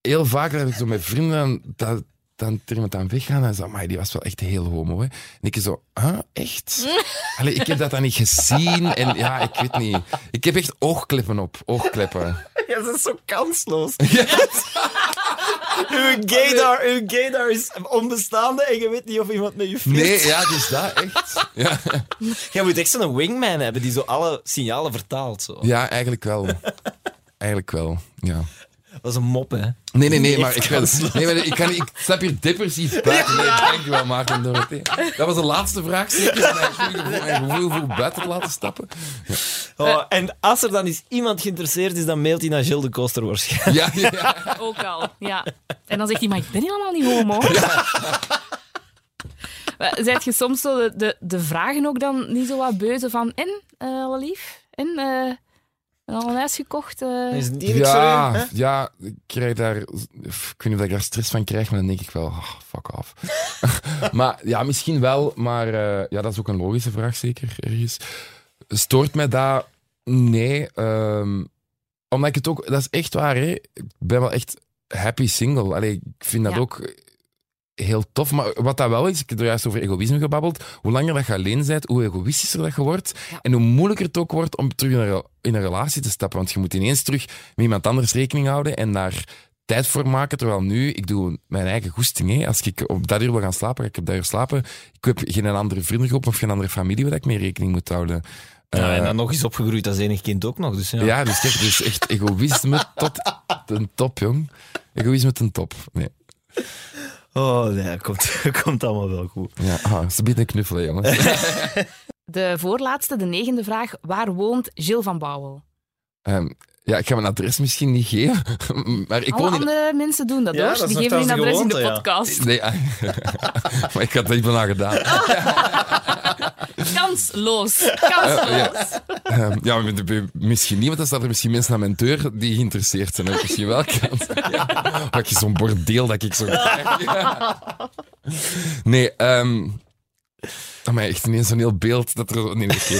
heel vaak dat ik zo met vrienden dat, dan er iemand aan weggaan en zo, maar die was wel echt heel homo. Hè. En ik zo, huh, echt? *laughs* Allee, ik heb dat dan niet gezien en ja, ik weet niet. Ik heb echt oogkleppen op, oogkleppen. *laughs* Ja, dat is zo kansloos. *laughs* uw, gaydar, uw gaydar is onbestaande en je weet niet of iemand met je flirt. Nee, ja, is dat, echt. Ja, Jij moet echt zo'n wingman hebben die zo alle signalen vertaalt. Zo. ja eigenlijk wel. Eigenlijk wel, ja. Dat is een mop, hè. Nee, nee, nee, maar ik, kansloos. nee, maar ik, kan, ik stap hier depressief buiten. Nee, dankjewel, Maarten Dorothee. Dat was de laatste vraag, zeker? Mijn gevoel voor buiten te laten stappen. Oh, en als er dan eens iemand geïnteresseerd is, dan mailt hij naar Gilles de Koster waarschijnlijk. Ja, ja, ja. *laughs* Ook al, ja. En dan zegt hij, maar ik ben helemaal niet homo. *laughs* Maar Zijt je soms zo de, de, de vragen ook dan niet zo wat beuze van... En, uh, lief? En, eh, al een huis gekocht? eh?" Is die Ja, ja, ik krijg daar... Ik weet niet of ik daar stress van krijg, maar dan denk ik wel, ah, fuck off. *laughs* maar ja, misschien wel, maar eh, ja, dat is ook een logische vraag, zeker, ergens. Stoort mij dat? Nee. ehm, omdat ik het ook... Dat is echt waar, hè. Ik ben wel echt happy single. Allee, ik vind dat Ja. ook heel tof. Maar wat dat wel is, ik heb er juist over egoïsme gebabbeld. Hoe langer dat je alleen bent, hoe egoïstischer dat je wordt. Ja. En hoe moeilijker het ook wordt om terug in een, in een relatie te stappen. Want je moet ineens terug met iemand anders rekening houden en daar tijd voor maken. Terwijl nu, ik doe mijn eigen goesting. Hè. Als ik op dat uur wil gaan slapen, ga ik op dat uur slapen. Ik heb geen andere vriendengroep of geen andere familie waar ik mee rekening moet houden. Ja, en Eh, dan nog eens opgegroeid als enig kind ook nog. Dus ja. ja, dus is echt egoïsme *laughs* tot ten top, jong. Egoïsme ten top. Nee. Oh, nee, dat komt, *laughs* dat komt allemaal wel goed. Ja, ah, ze biedt een knuffelen, jongens. *laughs* De voorlaatste, de negende vraag. Waar woont Gilles van Bouwel? Ehm, ja, ik ga mijn adres misschien niet geven, *laughs* maar ik Alle woon in... andere mensen doen dat, Ja, hoor. dat Die geven hun adres in de ja. podcast. Nee, ah, maar ik had er niet van aan gedaan. Kansloos. Kansloos. ja. Ehm, ja, misschien niet, want dan staan er misschien mensen aan mijn deur die geïnteresseerd zijn. Heb misschien wel kans. *laughs* Ja. Je zo'n bordeel dat ik zo krijg. Ja. Nee, ehm maar echt ineens zo'n heel beeld dat er... Nee, nee, oké.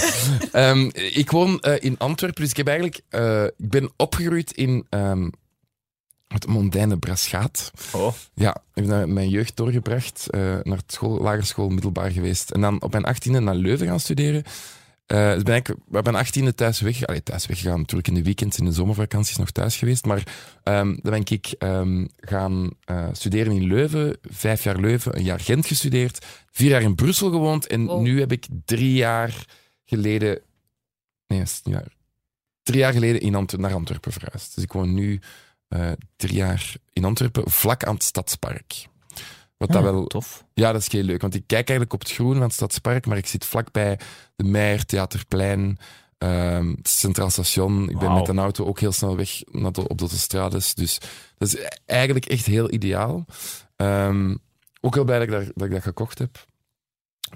Ehm, ik woon eh, in Antwerpen, dus ik heb eigenlijk... eh, ik ben opgegroeid in ehm, het mondaine Braschaat. Oh. Ja, ik heb daar mijn jeugd doorgebracht, eh, naar het school, lagerschool, middelbaar geweest. En dan op mijn achttiende naar Leuven gaan studeren. eh, dus ben ik, ik ben 18e thuis weg. Allee, thuis weggegaan. Natuurlijk in de weekends, in de zomervakanties nog thuis geweest. Maar ehm, dan ben ik ehm, gaan eh, studeren in Leuven. Vijf jaar Leuven, een jaar Gent gestudeerd. Vier jaar in Brussel gewoond. En Wow. nu heb ik drie jaar geleden... Nee, waar. Drie jaar geleden in Ant- naar Antwerpen verhuisd. Dus ik woon nu eh, drie jaar in Antwerpen, vlak aan het Stadspark. Wat dat Ah, wel Tof. ja, dat is heel leuk. Want ik kijk eigenlijk op het groen van het Stadspark, maar ik zit vlakbij de Meijer, Theaterplein, ehm, het Centraal Station. Ik ben met een auto ook heel snel weg naar de, op de autostrades. Dus dat is eigenlijk echt heel ideaal. Ehm, ook heel blij dat ik, daar, dat ik dat gekocht heb.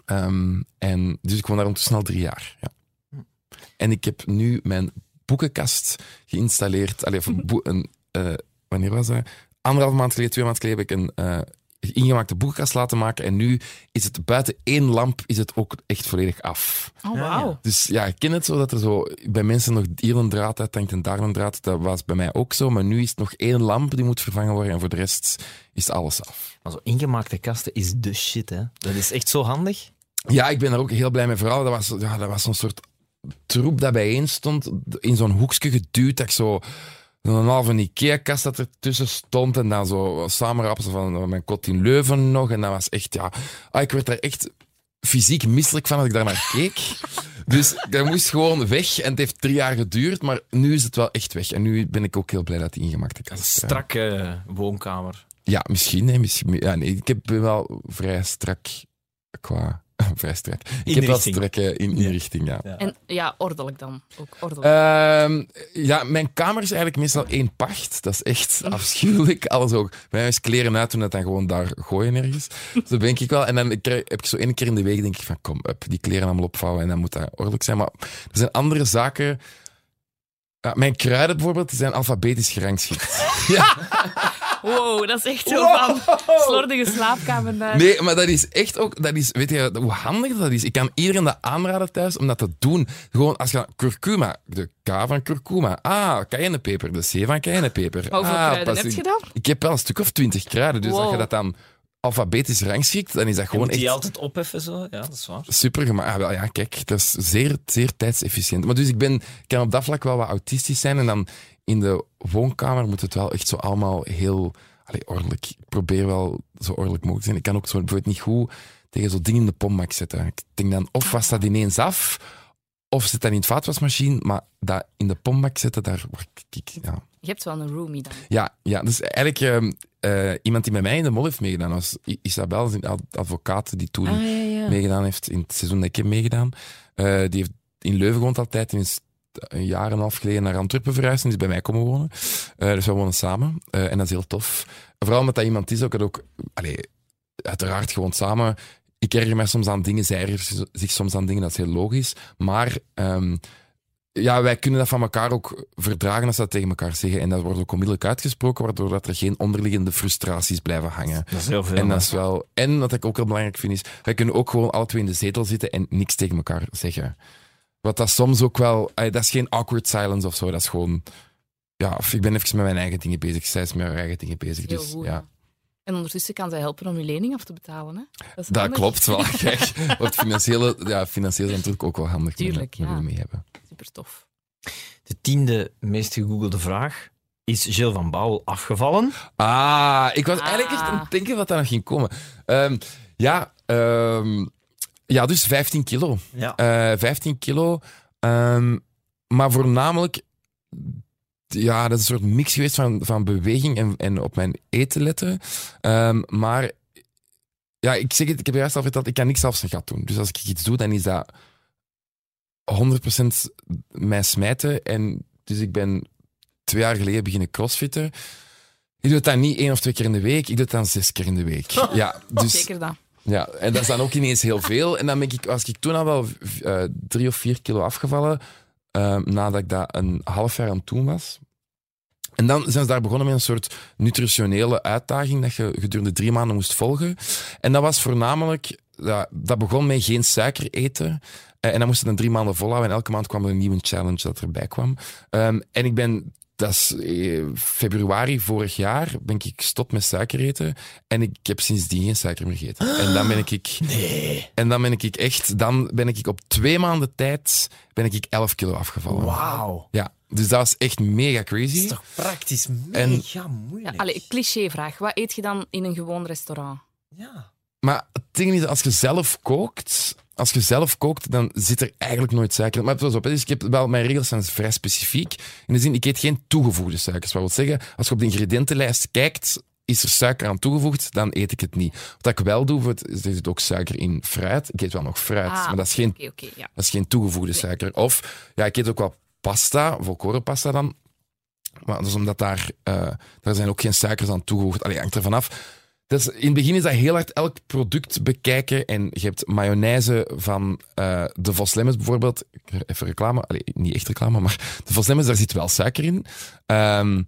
Ehm, en, dus ik woon daar ondertussen al drie jaar. Ja. En ik heb nu mijn boekenkast geïnstalleerd. Allee, *laughs* een een, eh, wanneer was dat? Anderhalf maand geleden, twee maanden geleden heb ik een eh, ingemaakte boekenkast laten maken. En nu is het buiten één lamp is het ook echt volledig af. Oh, wauw. Dus ja, ik ken het zo dat er zo bij mensen nog hier een draad uithangt en daar een draad. Dat was bij mij ook zo. Maar nu is het nog één lamp die moet vervangen worden. En voor de rest is alles af. Maar zo ingemaakte kasten is de shit, hè. Dat is echt zo handig. Ja, ik ben er ook heel blij mee. Vooral, dat was, ja, dat was zo'n soort troep dat bijeen stond. In zo'n hoekje geduwd. Dat ik zo... Een halve Ikea-kast dat ertussen stond. En dan zo samenrappen van mijn kot in Leuven nog. En dat was echt, ja... Ah, ik werd daar echt fysiek misselijk van als ik daar naar keek. *laughs* Dus dat moest gewoon weg. En het heeft drie jaar geduurd. Maar nu is het wel echt weg. En nu ben ik ook heel blij dat die ingemaakte kast... eh, Strakke woonkamer. ja, misschien. Nee, misschien ja, nee, ik heb wel vrij strak qua... *laughs* Vrij strak. Ik heb wel strakke in inrichting, ja. Ja. En ja, ordelijk dan. Ook ordelijk. Ehm, ja, mijn kamer is eigenlijk meestal één pacht. Dat is echt afschuwelijk. Alles ook. Bij mij is kleren uit doen en dan gewoon daar gooien ergens. *laughs* Zo denk ik wel. En dan heb ik zo één keer in de week denk ik van kom up, die kleren allemaal opvouwen en dan moet dat ordelijk zijn. Maar er zijn andere zaken. Ja, mijn kruiden bijvoorbeeld zijn alfabetisch gerangschikt. *laughs* ja, Wow, dat is echt zo Wow. van slordige slaapkamer daar. nee, maar dat is echt ook, dat is, weet je hoe handig dat is? Ik kan iedereen dat aanraden thuis om dat te doen. Gewoon als je curcuma, de K van curcuma. Ah, cayennepeper, de C van cayennepeper. Maar hoeveel ah, kruiden pas- heb je dan? Ik heb wel een stuk of twintig kruiden. Dus als Wow. je dat dan alfabetisch rangschikt, dan is dat Je gewoon moet die echt altijd opheffen, zo. Ja, dat is waar. super gemaakt. Ah, wel, ja, kijk, dat is zeer, zeer tijdsefficiënt. Maar dus ik ben, ik kan op dat vlak wel wat autistisch zijn. En dan in de woonkamer moet het wel echt zo allemaal heel allee, ordelijk. Ik probeer wel zo ordelijk mogelijk te zijn. Ik kan ook zo bijvoorbeeld niet goed tegen zo'n ding in de pommak zetten. Ik denk dan, of was dat ineens af, of zit dat in het vaatwasmachine. Maar dat in de pommak zetten, daar word ik... Ja, Je hebt wel een roomie dan. ja, ja, dus eigenlijk ehm, eh, iemand die met mij in de mol heeft meegedaan was Isabel, een ad- advocaat die toen Ah, ja, ja. meegedaan heeft in het seizoen dat ik heb meegedaan. Eh, die heeft in Leuven gewoond altijd is een jaar en een half geleden naar Antwerpen verhuisd en is bij mij komen wonen. Eh, dus we wonen samen en dat is heel tof. Vooral omdat dat iemand is ook dat ook, uiteraard gewoon samen. Ik erger mij soms aan dingen, zij ergert zich soms aan dingen, dat is heel logisch. Maar ehm, ja, wij kunnen dat van elkaar ook verdragen als we dat tegen elkaar zeggen. En dat wordt ook onmiddellijk uitgesproken, waardoor dat er geen onderliggende frustraties blijven hangen. Dat is heel veel. En, dat is wel, en wat ik ook heel belangrijk vind, is wij kunnen ook gewoon alle twee in de zetel zitten en niks tegen elkaar zeggen. Wat dat soms ook wel... Dat is geen awkward silence of zo. Dat is gewoon... Ja, of ik ben even met mijn eigen dingen bezig. Zij is met haar eigen dingen bezig. Heel Dus goed, ja. En ondertussen kan zij helpen om je lening af te betalen. Hè? Dat, klopt wel. *laughs* Kijk, wordt financiële, ja, financieel is natuurlijk ook wel handig. Tuurlijk, met, ja. mee hebben. Super tof. De tiende meest gegoogelde vraag. Is Gilles van Bouwel afgevallen? Ah, ik was Ah. eigenlijk echt aan het denken wat daar nog ging komen. Ehm, ja, ehm, ja, dus 15 kilo. Ja. Eh 15 kilo. Ehm, maar voornamelijk, ja, dat is een soort mix geweest van, van beweging en, en op mijn eten letten. Ehm, maar ja, ik zeg het, ik heb juist al verteld, ik kan niks zelfs een gat doen. Dus als ik iets doe, dan is dat 100% mij smijten. En dus ik ben twee jaar geleden beginnen crossfitten. Ik doe het dan niet één of twee keer in de week, ik doe het dan zes keer in de week. *laughs* Ja, dus, Zeker dat. ja, en dat is dan ook ineens heel veel. En dan ben ik, was ik toen al wel eh, drie of vier kilo afgevallen, eh, nadat ik dat een half jaar aan het doen was. En dan zijn ze daar begonnen met een soort nutritionele uitdaging dat je gedurende drie maanden moest volgen. En dat was voornamelijk, ja, dat begon met geen suiker eten. Eh, en dan moest je dan drie maanden volhouden en elke maand kwam er een nieuwe challenge dat erbij kwam. Ehm, en ik ben dat is eh, februari vorig jaar ben ik gestopt met suiker eten. En ik heb sindsdien geen suiker meer gegeten. En dan ben ik... Nee. En dan ben ik echt... Dan ben ik op twee maanden tijd ben ik 11 kilo afgevallen. Wauw. Ja, dus dat was echt mega Dat crazy. is toch praktisch En- mega moeilijk. Allee, clichévraag. Wat eet je dan in een gewoon restaurant? Ja. Maar het ding is, als je zelf kookt, als je zelf kookt, dan zit er eigenlijk nooit suiker in. Maar het was op, dus ik heb wel, mijn regels zijn vrij specifiek. In de zin, ik eet geen toegevoegde suikers. Wat wil zeggen, als je op de ingrediëntenlijst kijkt, is er suiker aan toegevoegd, dan eet ik het niet. Wat ik wel doe, het- er zit ook suiker in fruit. Ik eet wel nog fruit, Ah, maar dat is geen ja. dat is geen toegevoegde suiker. Of, ja, ik eet ook wel pasta, volkorenpasta dan. Maar dat is omdat daar, eh, daar zijn ook geen suikers aan toegevoegd. Allee, hangt er vanaf. Dus in het begin is dat heel hard elk product bekijken. En je hebt mayonaise van eh, de Vos Lemmens bijvoorbeeld. Even reclame. Allee, niet echt reclame, maar de Vos Lemmens, daar zit wel suiker in. Ehm,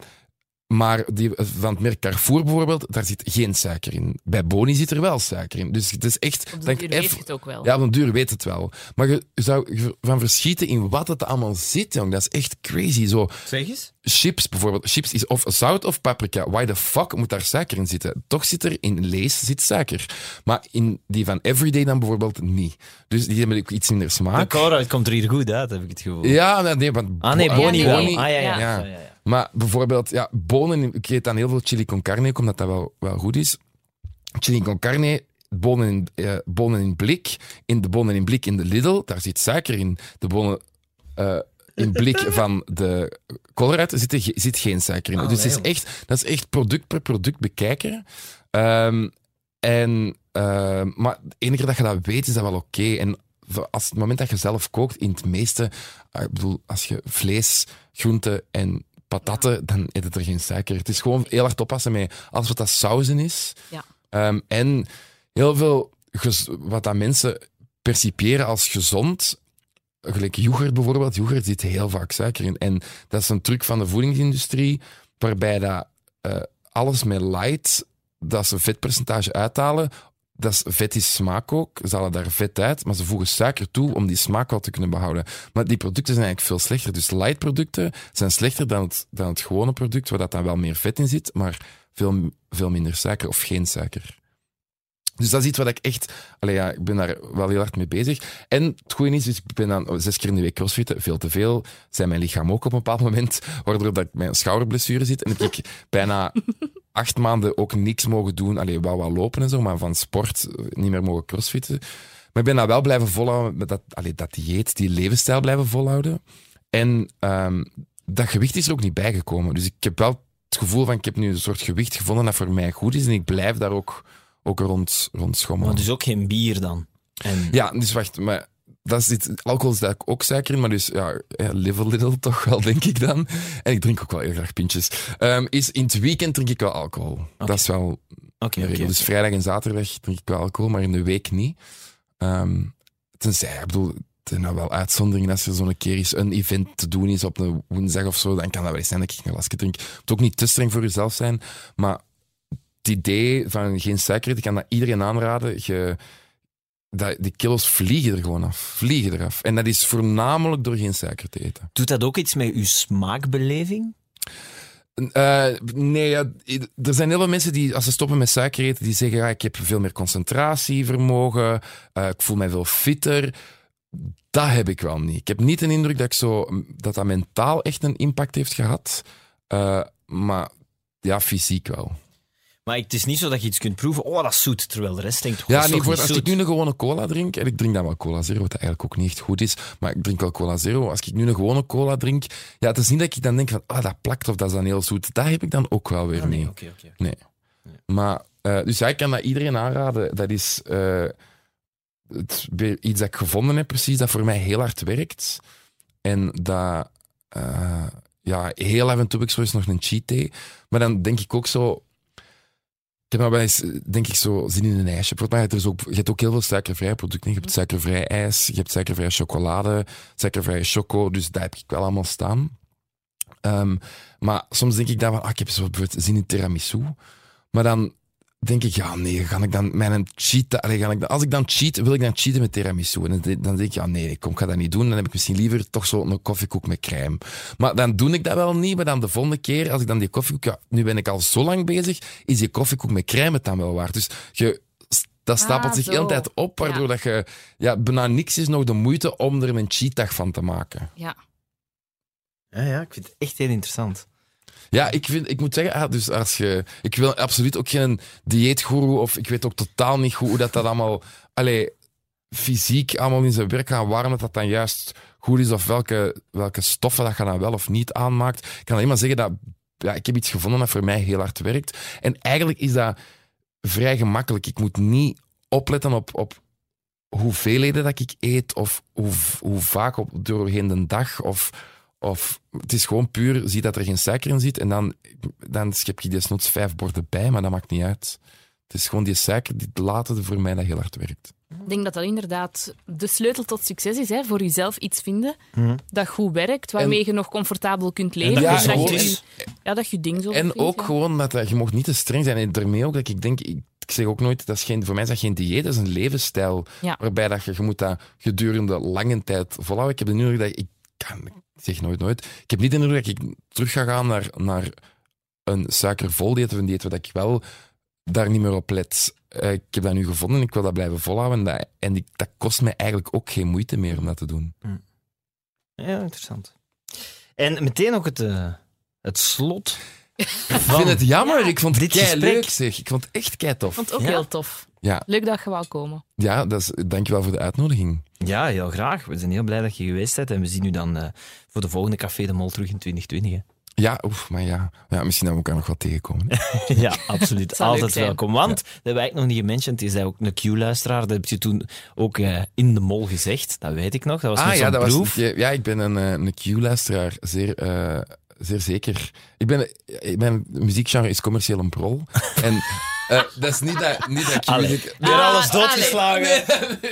maar die van het merk Carrefour bijvoorbeeld, daar zit geen suiker in. Bij Boni zit er wel suiker in. Dus het is echt... Op de denk duur weet je het ook wel. ja, op een duur weet het wel. Maar je zou van verschieten in wat het allemaal zit, jong. Dat is echt crazy. Zo, Zeg eens. chips bijvoorbeeld. Chips is of zout of paprika. Why the fuck moet daar suiker in zitten? Toch zit er in lees zit suiker. Maar in die van Everyday dan bijvoorbeeld niet. Dus die hebben ook iets minder De smaak. Cora, het komt er hier goed uit, heb ik het gevoel. Ja, nee, want Ah nee, bo- Boni nee. Ah ja, ja. Ja. ja. Ja. Maar bijvoorbeeld, ja, bonen, ik eet dan heel veel chili con carne, ook omdat dat wel, wel goed is. Chili con carne, bonen in, eh, bonen in blik. In de bonen in blik in de Lidl, daar zit suiker in. De bonen eh, in blik *laughs* van de Colruyt zit, er zit geen suiker in. Ah, dus het is echt, dat is echt product per product bekijken. Ehm, en, ehm, maar de enige dat je dat weet, is dat wel oké. En als het moment dat je zelf kookt, in het meeste, ah, ik bedoel, als je vlees, groenten en patatten, dan eet het er geen suiker. Het is gewoon heel hard oppassen met alles wat dat sauzen is. Ja. Ehm, en heel veel wat dat mensen percipiëren als gezond, gelijk yoghurt bijvoorbeeld, yoghurt zit heel vaak suiker in. En dat is een truc van de voedingsindustrie, waarbij dat, eh, alles met light, dat ze vetpercentage uithalen, dat is, vet is smaak ook. Ze halen daar vet uit, maar ze voegen suiker toe om die smaak wel te kunnen behouden. Maar die producten zijn eigenlijk veel slechter. Dus light producten zijn slechter dan het, dan het gewone product, waar dat dan wel meer vet in zit, maar veel, veel minder suiker of geen suiker. Dus dat is iets wat ik echt... Allee, ja, ik ben daar wel heel hard mee bezig. En het goede is, dus ik ben dan zes keer in de week crossfitten, veel te veel. Zijn mijn lichaam ook op een bepaald moment, waardoor dat een schouderblessure zit. En heb ik bijna acht maanden ook niks mogen doen. Allee, wel wat lopen en zo, maar van sport eh, niet meer mogen crossfitten. Maar ik ben dat wel blijven volhouden, met dat, allee, dat dieet, die levensstijl blijven volhouden. En ehm, dat gewicht is er ook niet bijgekomen. Dus ik heb wel het gevoel van, ik heb nu een soort gewicht gevonden dat voor mij goed is. En ik blijf daar ook, ook rond, rond schommelen. Maar dus ook geen bier dan. En... Ja, dus wacht, maar dat zit, alcohol zit ook suiker in, maar dus ja, live a little toch wel, denk ik dan. En ik drink ook wel heel graag pintjes. Ehm, is in het weekend drink ik wel alcohol. Dat is wel regel. Dus vrijdag en zaterdag drink ik wel alcohol, maar in de week niet. Ehm tenzij, ik bedoel, het zijn nou wel uitzonderingen als er zo'n keer eens een event te doen is op een woensdag of zo, dan kan dat wel eens zijn dat ik een glasje drink. Het moet ook niet te streng voor jezelf zijn, maar het idee van geen suiker ik kan dat iedereen aanraden. Je, dat, die kilo's vliegen er gewoon af. Vliegen eraf. En dat is voornamelijk door geen suiker te eten. Doet dat ook iets met uw smaakbeleving? Eh, nee, ja, er zijn heel veel mensen die, als ze stoppen met suiker eten, die zeggen, ja, ik heb veel meer concentratievermogen, eh, ik voel mij veel fitter. Dat heb ik wel niet. Ik heb niet de indruk dat, ik zo, dat dat mentaal echt een impact heeft gehad. Eh, maar ja, fysiek wel. Maar het is niet zo dat je iets kunt proeven. Oh, dat is zoet. Terwijl de rest denkt, oh, Ja, nee, voor, als ik nu een gewone cola drink, en ik drink dan wel cola zero, wat eigenlijk ook niet echt goed is, maar ik drink wel cola zero. Als ik nu een gewone cola drink, ja, het is niet dat ik dan denk van, ah, dat plakt of dat is dan heel zoet. Dat heb ik dan ook wel weer Ah, nee, oké, oké. Nee. Maar, eh, dus ja, ik kan dat iedereen aanraden. Dat is eh, het, iets dat ik gevonden heb, precies, dat voor mij heel hard werkt. En dat, eh, ja, heel af en toe heb ik nog een cheat day. Maar dan denk ik ook zo... Heb nou wel eens, denk ik, zo zin in een ijsje. Maar ook, je hebt ook heel veel suikervrije producten. Je hebt suikervrij ijs, je hebt suikervrije chocolade, suikervrije choco. Dus dat heb ik wel allemaal staan. Ehm, maar soms denk ik dan van, ah, ik heb zo bijvoorbeeld zin in tiramisu. Maar dan denk ik, ja, nee, ga ik dan mijn cheat, allee, ga ik dan, als ik dan cheat, wil ik dan cheaten met tiramisu. En dan, denk ik, ja, nee, kom, ik ga dat niet doen. Dan heb ik misschien liever toch zo een koffiekoek met crème. Maar dan doe ik dat wel niet, maar dan de volgende keer, als ik dan die koffiekoek, ja, nu ben ik al zo lang bezig, is die koffiekoek met crème het dan wel waard. Dus je, dat stapelt Ah, zich zo. de hele tijd op, waardoor Ja. dat je, ja, bijna niks is nog de moeite om er een cheatdag van te maken. Ja. Ja, ja, ik vind het echt heel interessant. Ja, ik, vind, ik moet zeggen, ah, dus als je, ik wil absoluut ook geen dieetgoeroe of ik weet ook totaal niet goed hoe dat, dat allemaal allee, fysiek allemaal in zijn werk gaat, waarom dat, dat dan juist goed is of welke, welke stoffen dat je dan wel of niet aanmaakt. Ik kan alleen maar zeggen dat ja, ik heb iets gevonden dat voor mij heel hard werkt. En eigenlijk is dat vrij gemakkelijk. Ik moet niet opletten op, op hoeveelheden dat ik eet of hoe, hoe vaak op, doorheen de dag of of het is gewoon puur, zie dat er geen suiker in zit en dan, dan schep ik desnoods vijf borden bij, maar dat maakt niet uit. Het is gewoon die suiker, die laten voor mij dat heel hard werkt. Ik denk dat dat inderdaad de sleutel tot succes is. Hè? Voor jezelf iets vinden Mhm. dat goed werkt, waarmee je nog comfortabel kunt leven. dat Ja, Dus dat, gezond je, ja, dat je ding zo En vindt, ook ja. gewoon dat dat- je mag niet te streng zijn. En daarmee ook dat ik denk, ik, ik zeg ook nooit, dat is geen, voor mij is dat geen dieet, dat is een levensstijl. Ja. Waarbij dat je, je moet dat gedurende lange tijd volhouden. Ik heb de indruk dat ik kan, ik zeg nooit nooit, ik heb niet de indruk dat ik terug ga gaan naar, naar een suikervol dieet of een dieet waar ik wel daar niet meer op let. Eh, ik heb dat nu gevonden en ik wil dat blijven volhouden. En, dat, en ik- dat kost mij eigenlijk ook geen moeite meer om dat te doen. Ja, interessant. En meteen ook het, eh, het slot. Ik vind het jammer, Ja. ik vond het Dit kei leuk zeg. Ik vond het echt kei tof. Ik vond het ook Ja. heel tof. Ja. Leuk dat je wou komen. Ja, dat is, dankjewel voor de uitnodiging. Ja, heel graag. We zijn heel blij dat je geweest bent. En we zien u dan eh, voor de volgende Café de Mol terug in 2020. hè. Ja, oef, maar ja. ja misschien dat we elkaar nog wat tegenkomen. *laughs* Ja, absoluut. *laughs* Altijd welkom. Want, dat hebben wij eigenlijk nog niet gementiond, is hij ook een Q-luisteraar. Dat heb je toen ook eh, in de mol gezegd. Dat weet ik nog. Dat was ah ja, dat was proef. ja, ik ben een, eh, een Q-luisteraar. Zeer, eh, zeer zeker. Ik ben, mijn muziekgenre is commercieel een prol. en eh, dat is niet dat, niet dat Allee. Q-muziek... Weer Ah, alles doodgeslagen.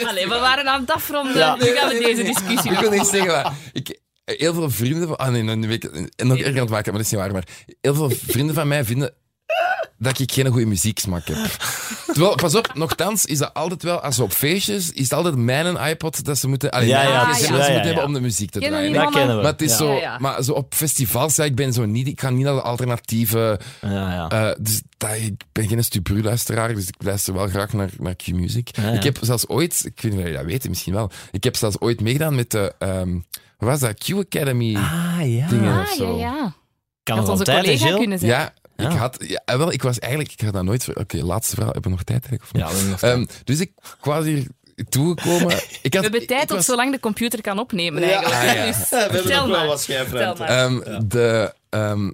Allee, we waren aan het afronden. Ja. Nu gaan we deze discussie Ik wil niet zeggen, maar ik, heel veel vrienden van... Ah nee, nu weet ik nog erger aan het maken, maar dat is niet waar. Maar heel veel vrienden van mij vinden dat ik geen goede muzieksmaak heb. Terwijl, pas op, nogthans is dat altijd wel... Als ze op feestjes, is het altijd mijn iPod dat ze moeten... Allee, Ja, mijn ja, gsm ja, dat ze ja, moeten ja. hebben om de muziek te draaien. Dat kennen we. Maar het is Ja. zo... Ja, ja. Maar zo op festivals, ja, ik ben zo niet... Ik ga niet naar de alternatieve... Ja, ja. eh, dus dat, ik ben geen stupru-luisteraar, dus ik luister wel graag naar, naar Q-music. Ja, ja. Ik heb zelfs ooit... Ik weet niet of jullie dat weten, misschien wel. Ik heb zelfs ooit meegedaan met de... ehm, wat was dat? Q-Academy. Ah, ja. Dingen. Ah, of ja, zo. ja. Kan Dat onze collega kunnen zijn. Ja, ik had... Ja, wel, ik was eigenlijk... Ik had dat nooit... Oké, laatste verhaal. Hebben we nog tijd eigenlijk? Of niet? Ja, we hebben nog tijd. Ehm, dus ik was hier toegekomen. *laughs* Ik had, We hebben tijd tot was- zolang de computer kan opnemen, eigenlijk. Ah, ja. *laughs* Dus, we hebben nog wel maar. wat schijfruimte. Ehm, de, ehm,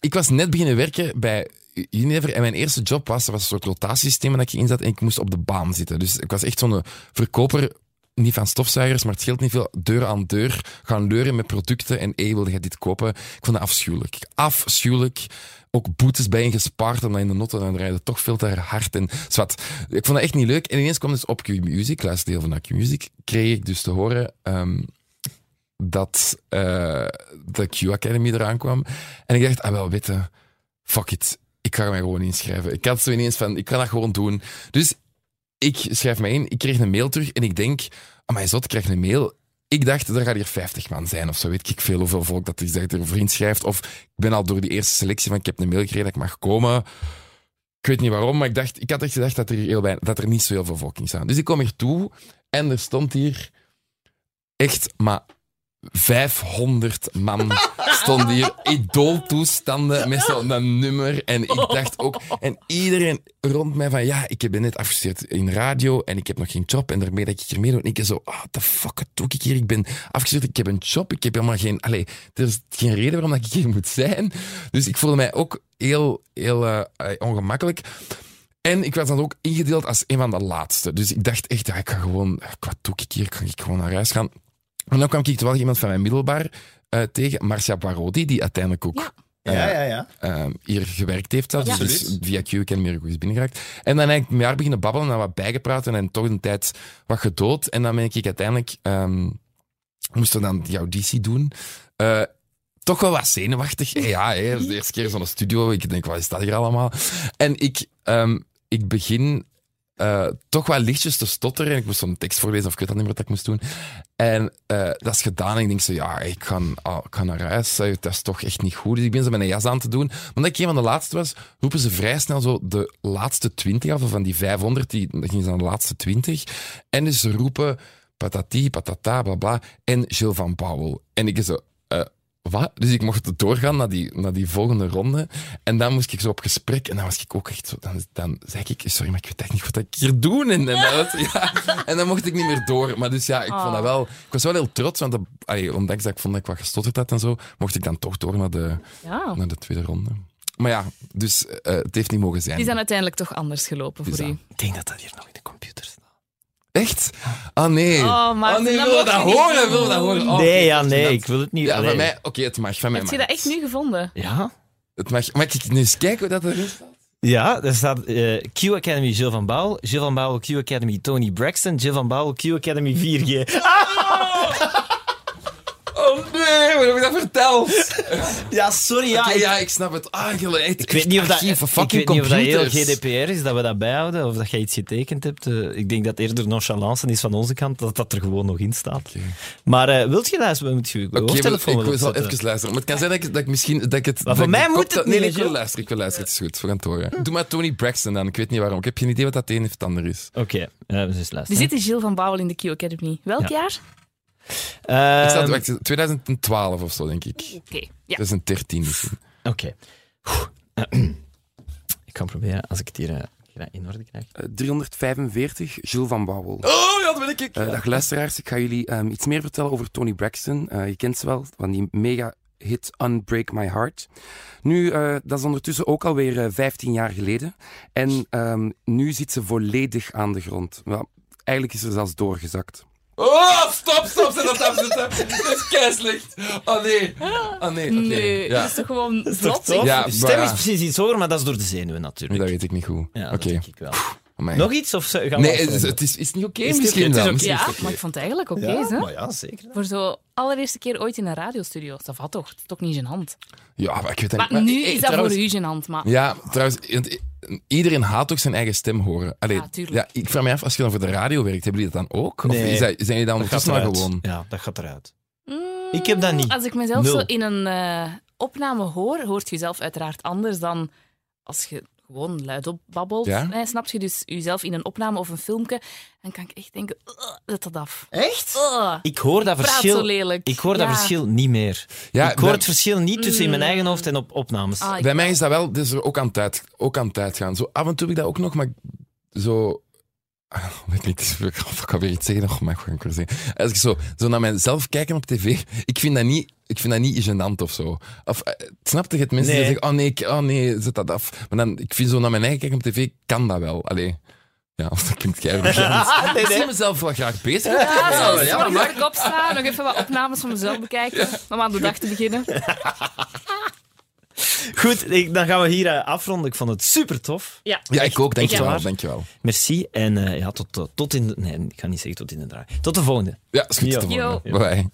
ik was net beginnen werken bij Unilever en mijn eerste job was, er was een soort rotatiesysteem dat ik in zat en ik moest op de baan zitten. Dus ik was echt zo'n verkoper, niet van stofzuigers, maar het scheelt niet veel, deur aan deur gaan leuren met producten en hey, wilde je dit kopen? Ik vond dat afschuwelijk. Afschuwelijk. Ook boetes bij gespaard omdat in de noten dan rijden toch veel te hard en zwart. Ik vond dat echt niet leuk. En ineens kwam dus op Q-Music, luister deel van Q-Music, kreeg ik dus te horen ehm, dat eh, de Q Academy eraan kwam. En ik dacht, ah wel, weet je, fuck it. Ik ga mij gewoon inschrijven. Ik had zo ineens van, ik kan dat gewoon doen. Dus ik schrijf me in, ik kreeg een mail terug en ik denk, ah mijn zot, ik krijg een mail. Ik dacht, er gaat hier 50 man zijn of zo, weet ik veel hoeveel volk dat is dat ervoor inschrijft. Of ik ben al door die eerste selectie van, ik heb een mail gekregen dat ik mag komen. Ik weet niet waarom, maar ik, dacht, ik had echt gedacht dat er, heel weinig, dat er niet zo heel veel volk in staan. Dus ik kom hier toe en er stond hier echt maar 500 man stonden hier idooltoestanden met zo'n nummer. En ik dacht ook... En iedereen rond mij van... Ja, ik ben net afgestudeerd in radio en ik heb nog geen job. En daarmee dat ik hier mee doe. En ik zo... Ah, the fuck, wat doe ik hier? Ik ben afgestudeerd, ik heb een job. Ik heb helemaal geen... Allee, er is geen reden waarom dat ik hier moet zijn. Dus ik voelde mij ook heel, heel eh, eh, ongemakkelijk. En ik was dan ook ingedeeld als een van de laatste. Dus ik dacht echt, ja, ik ga gewoon... Wat doe ik hier? Kan ik gewoon naar huis gaan? En dan kwam ik toevallig iemand van mijn middelbaar eh, tegen, Marcia Parodi, die uiteindelijk ook Ja. Ja, ja, ja. eh, hier gewerkt heeft zelfs. Ja. Dus via Q ken meer goed is binnengeraakt. En dan eigenlijk met haar beginnen babbelen en wat bijgepraat en toch een tijd wat gedood. En dan ben ik uiteindelijk... ehm moesten we dan die auditie doen. Eh, toch wel wat zenuwachtig. Eh, *laughs* Ja, hè, de eerste keer zo'n studio. Ik denk, wat is dat hier allemaal? En ik... ehm, ik begin eh, toch wel lichtjes te stotteren. En ik moest zo'n tekst voorlezen, of ik weet dat niet meer wat ik moest doen. En eh, dat is gedaan ik denk zo, ja, ik ga, ah, naar huis. eh, Dat is toch echt niet goed. Dus ik ben zo mijn jas aan te doen. Maar omdat ik een van de laatste was, roepen ze vrij snel zo de laatste twintig af. Of van die 500, die, dan gingen ze naar de laatste twintig. En dus ze roepen patati, patata, bla bla. En Gilles van Powell. En ik zo, wat? Dus ik mocht doorgaan naar die, naar die volgende ronde. En dan moest ik zo op gesprek. En dan was ik ook echt zo... Dan, dan zei ik, sorry, maar ik weet echt niet wat ik hier doe. En, en, dat ja, en dan mocht ik niet meer door. Maar dus ja, ik vond dat wel... Ik was wel heel trots, want dat, allee, ondanks dat ik vond dat ik wat gestotterd had en zo, mocht ik dan toch door naar de, Ja. naar de tweede ronde. Maar ja, dus eh, het heeft niet mogen zijn. Het is dan uiteindelijk toch anders gelopen Dus voor u. Ik denk dat dat hier nog in de computer staat. Echt? Ah nee. Oh, maar oh nee, dat willen we mag dat je niet horen? doen. Willen we dat horen? Oh, nee, ja, nee, dat- ik wil het niet. Ja, van mij... Oké, het mag. Van mij Heb je dat echt nu gevonden? Ja? Het mag. Mag ik nu eens kijken hoe dat erin staat? Ja, er staat eh, Q Academy Gilles van Bouw, Gilles van Bouw Q Academy Tony Braxton, Gilles van Bouw Q Academy 4G. Oh *laughs* nee, hoe heb ik dat verteld? Ja, sorry, ja. Oké, ik, ja, ik snap het. Ah, je echt, ik weet niet of dat, ik fucking weet niet of dat heel computers. GDPR is, dat we dat bijhouden, of dat je iets getekend hebt. Eh, ik denk dat eerder nonchalance is van onze kant, dat dat er gewoon nog in staat. Maar eh wilt je luisteren? Moet je hoofdtelefoon ik wel zal even luisteren. Maar het kan zijn dat ik, dat ik misschien... Dat ik het, Maar dat voor ik mij de moet het Nee, niet, nee, ik wil luisteren. Ik wil luisteren. Het is goed. We gaan het horen. Doe maar Tony Braxton dan. Ik weet niet waarom. Ik heb geen idee wat dat een of het ander is. Oké, eh, we eens Er luisteren. zit Gilles van Bouwel in de Q Academy. Welk Ja. jaar? Ehm, wacht, 2012 of zo, denk ik. Oké, ja. 2013 misschien. Oké. Ik ga proberen, als ik het hier eh, in orde krijg. Eh, 345, Jules van Bouwel. Oh, ja, dat ben ik. Eh, dag luisteraars, ik ga jullie ehm, iets meer vertellen over Tony Braxton. Eh, je kent ze wel, van die mega hit Unbreak My Heart. Nu, eh, dat is ondertussen ook alweer eh 15 jaar geleden. En ehm, nu zit ze volledig aan de grond. Eigenlijk is ze zelfs doorgezakt. Oh, stop, stop, zet dat af, zet dat af. Dat is keislicht. Oh nee. Oh nee, oké. Nee, Ja, dat is toch gewoon tof? Ja, De maar stem ja. is precies iets hoger, maar dat is door de zenuwen natuurlijk. dat weet ik niet goed. Ja, dat Oké. denk ik wel. Nog iets? Of zo- gaan we Nee, het is, het is, is het niet oké Is het misschien oké? Het is dan? oké. Ja, het maar ik vond het eigenlijk oké. ja, hè? maar ja, zeker. Voor zo allereerste keer ooit in een radiostudio. Dat valt toch? Het is toch niet gênant? Ja, maar ik weet het Maar niet. nu eh, is dat trouwens- voor u gênant. Maar Ja, trouwens, iedereen haat ook zijn eigen stem horen. Allee, Ja, ik vraag me af, als je dan voor de radio werkt, hebben jullie dat dan ook? Of Nee. is dat, zijn jullie dan ondertussen maar gewoon? Ja, dat gaat eruit. Mm, Ik heb dat niet. Als ik mezelf Nul. zo in een eh, opname hoor, hoort je jezelf uiteraard anders dan als je gewoon luidop babbelt. Ja? Hè, snap je dus jezelf in een opname of een filmpje, dan kan ik echt denken, "Ugh, zet dat af. Echt? Ik hoor dat praat zo verschil. lelijk. Ik hoor dat verschil niet meer. Ja, ik hoor bij- het verschil niet tussen in mijn Mm. eigen hoofd en op opnames. Ah, Bij mij is dat wel, dus er ook aan tijd, ook aan tijd gaan. Zo af en toe heb ik dat ook nog, maar zo. *laughs* Weet ik niet, ik ga weer iets zeggen. Oh, maar goed, ik weer zeggen. Als ik zo, zo naar mezelf kijken op tv, ik vind dat niet, ik vind dat niet gênant of zo. Of, eh, snapte je het? Mensen Nee. die zeggen, oh nee, ik- oh nee, zet dat af. Maar dan, ik vind zo naar mijn eigen kijken op tv, kan dat wel. Allee. Ja, of dat klinkt keihard. nee, Ik zie mezelf wel graag bezig. Ja, zo, ja, ja, maar- nog opstaan, nog even wat opnames van mezelf bekijken, om aan de dag te beginnen. *laughs* Goed, ik- dan gaan we hier eh, afronden. Ik vond het super tof. Ja, Ja, ik ook, dankjewel. waar. dankjewel. Merci. En eh, ja, tot, tot in de... Nee, ik ga niet zeggen tot in de draai. Tot de volgende. Ja, is goed. Yo. tot de volgende. Yo. Bye bye.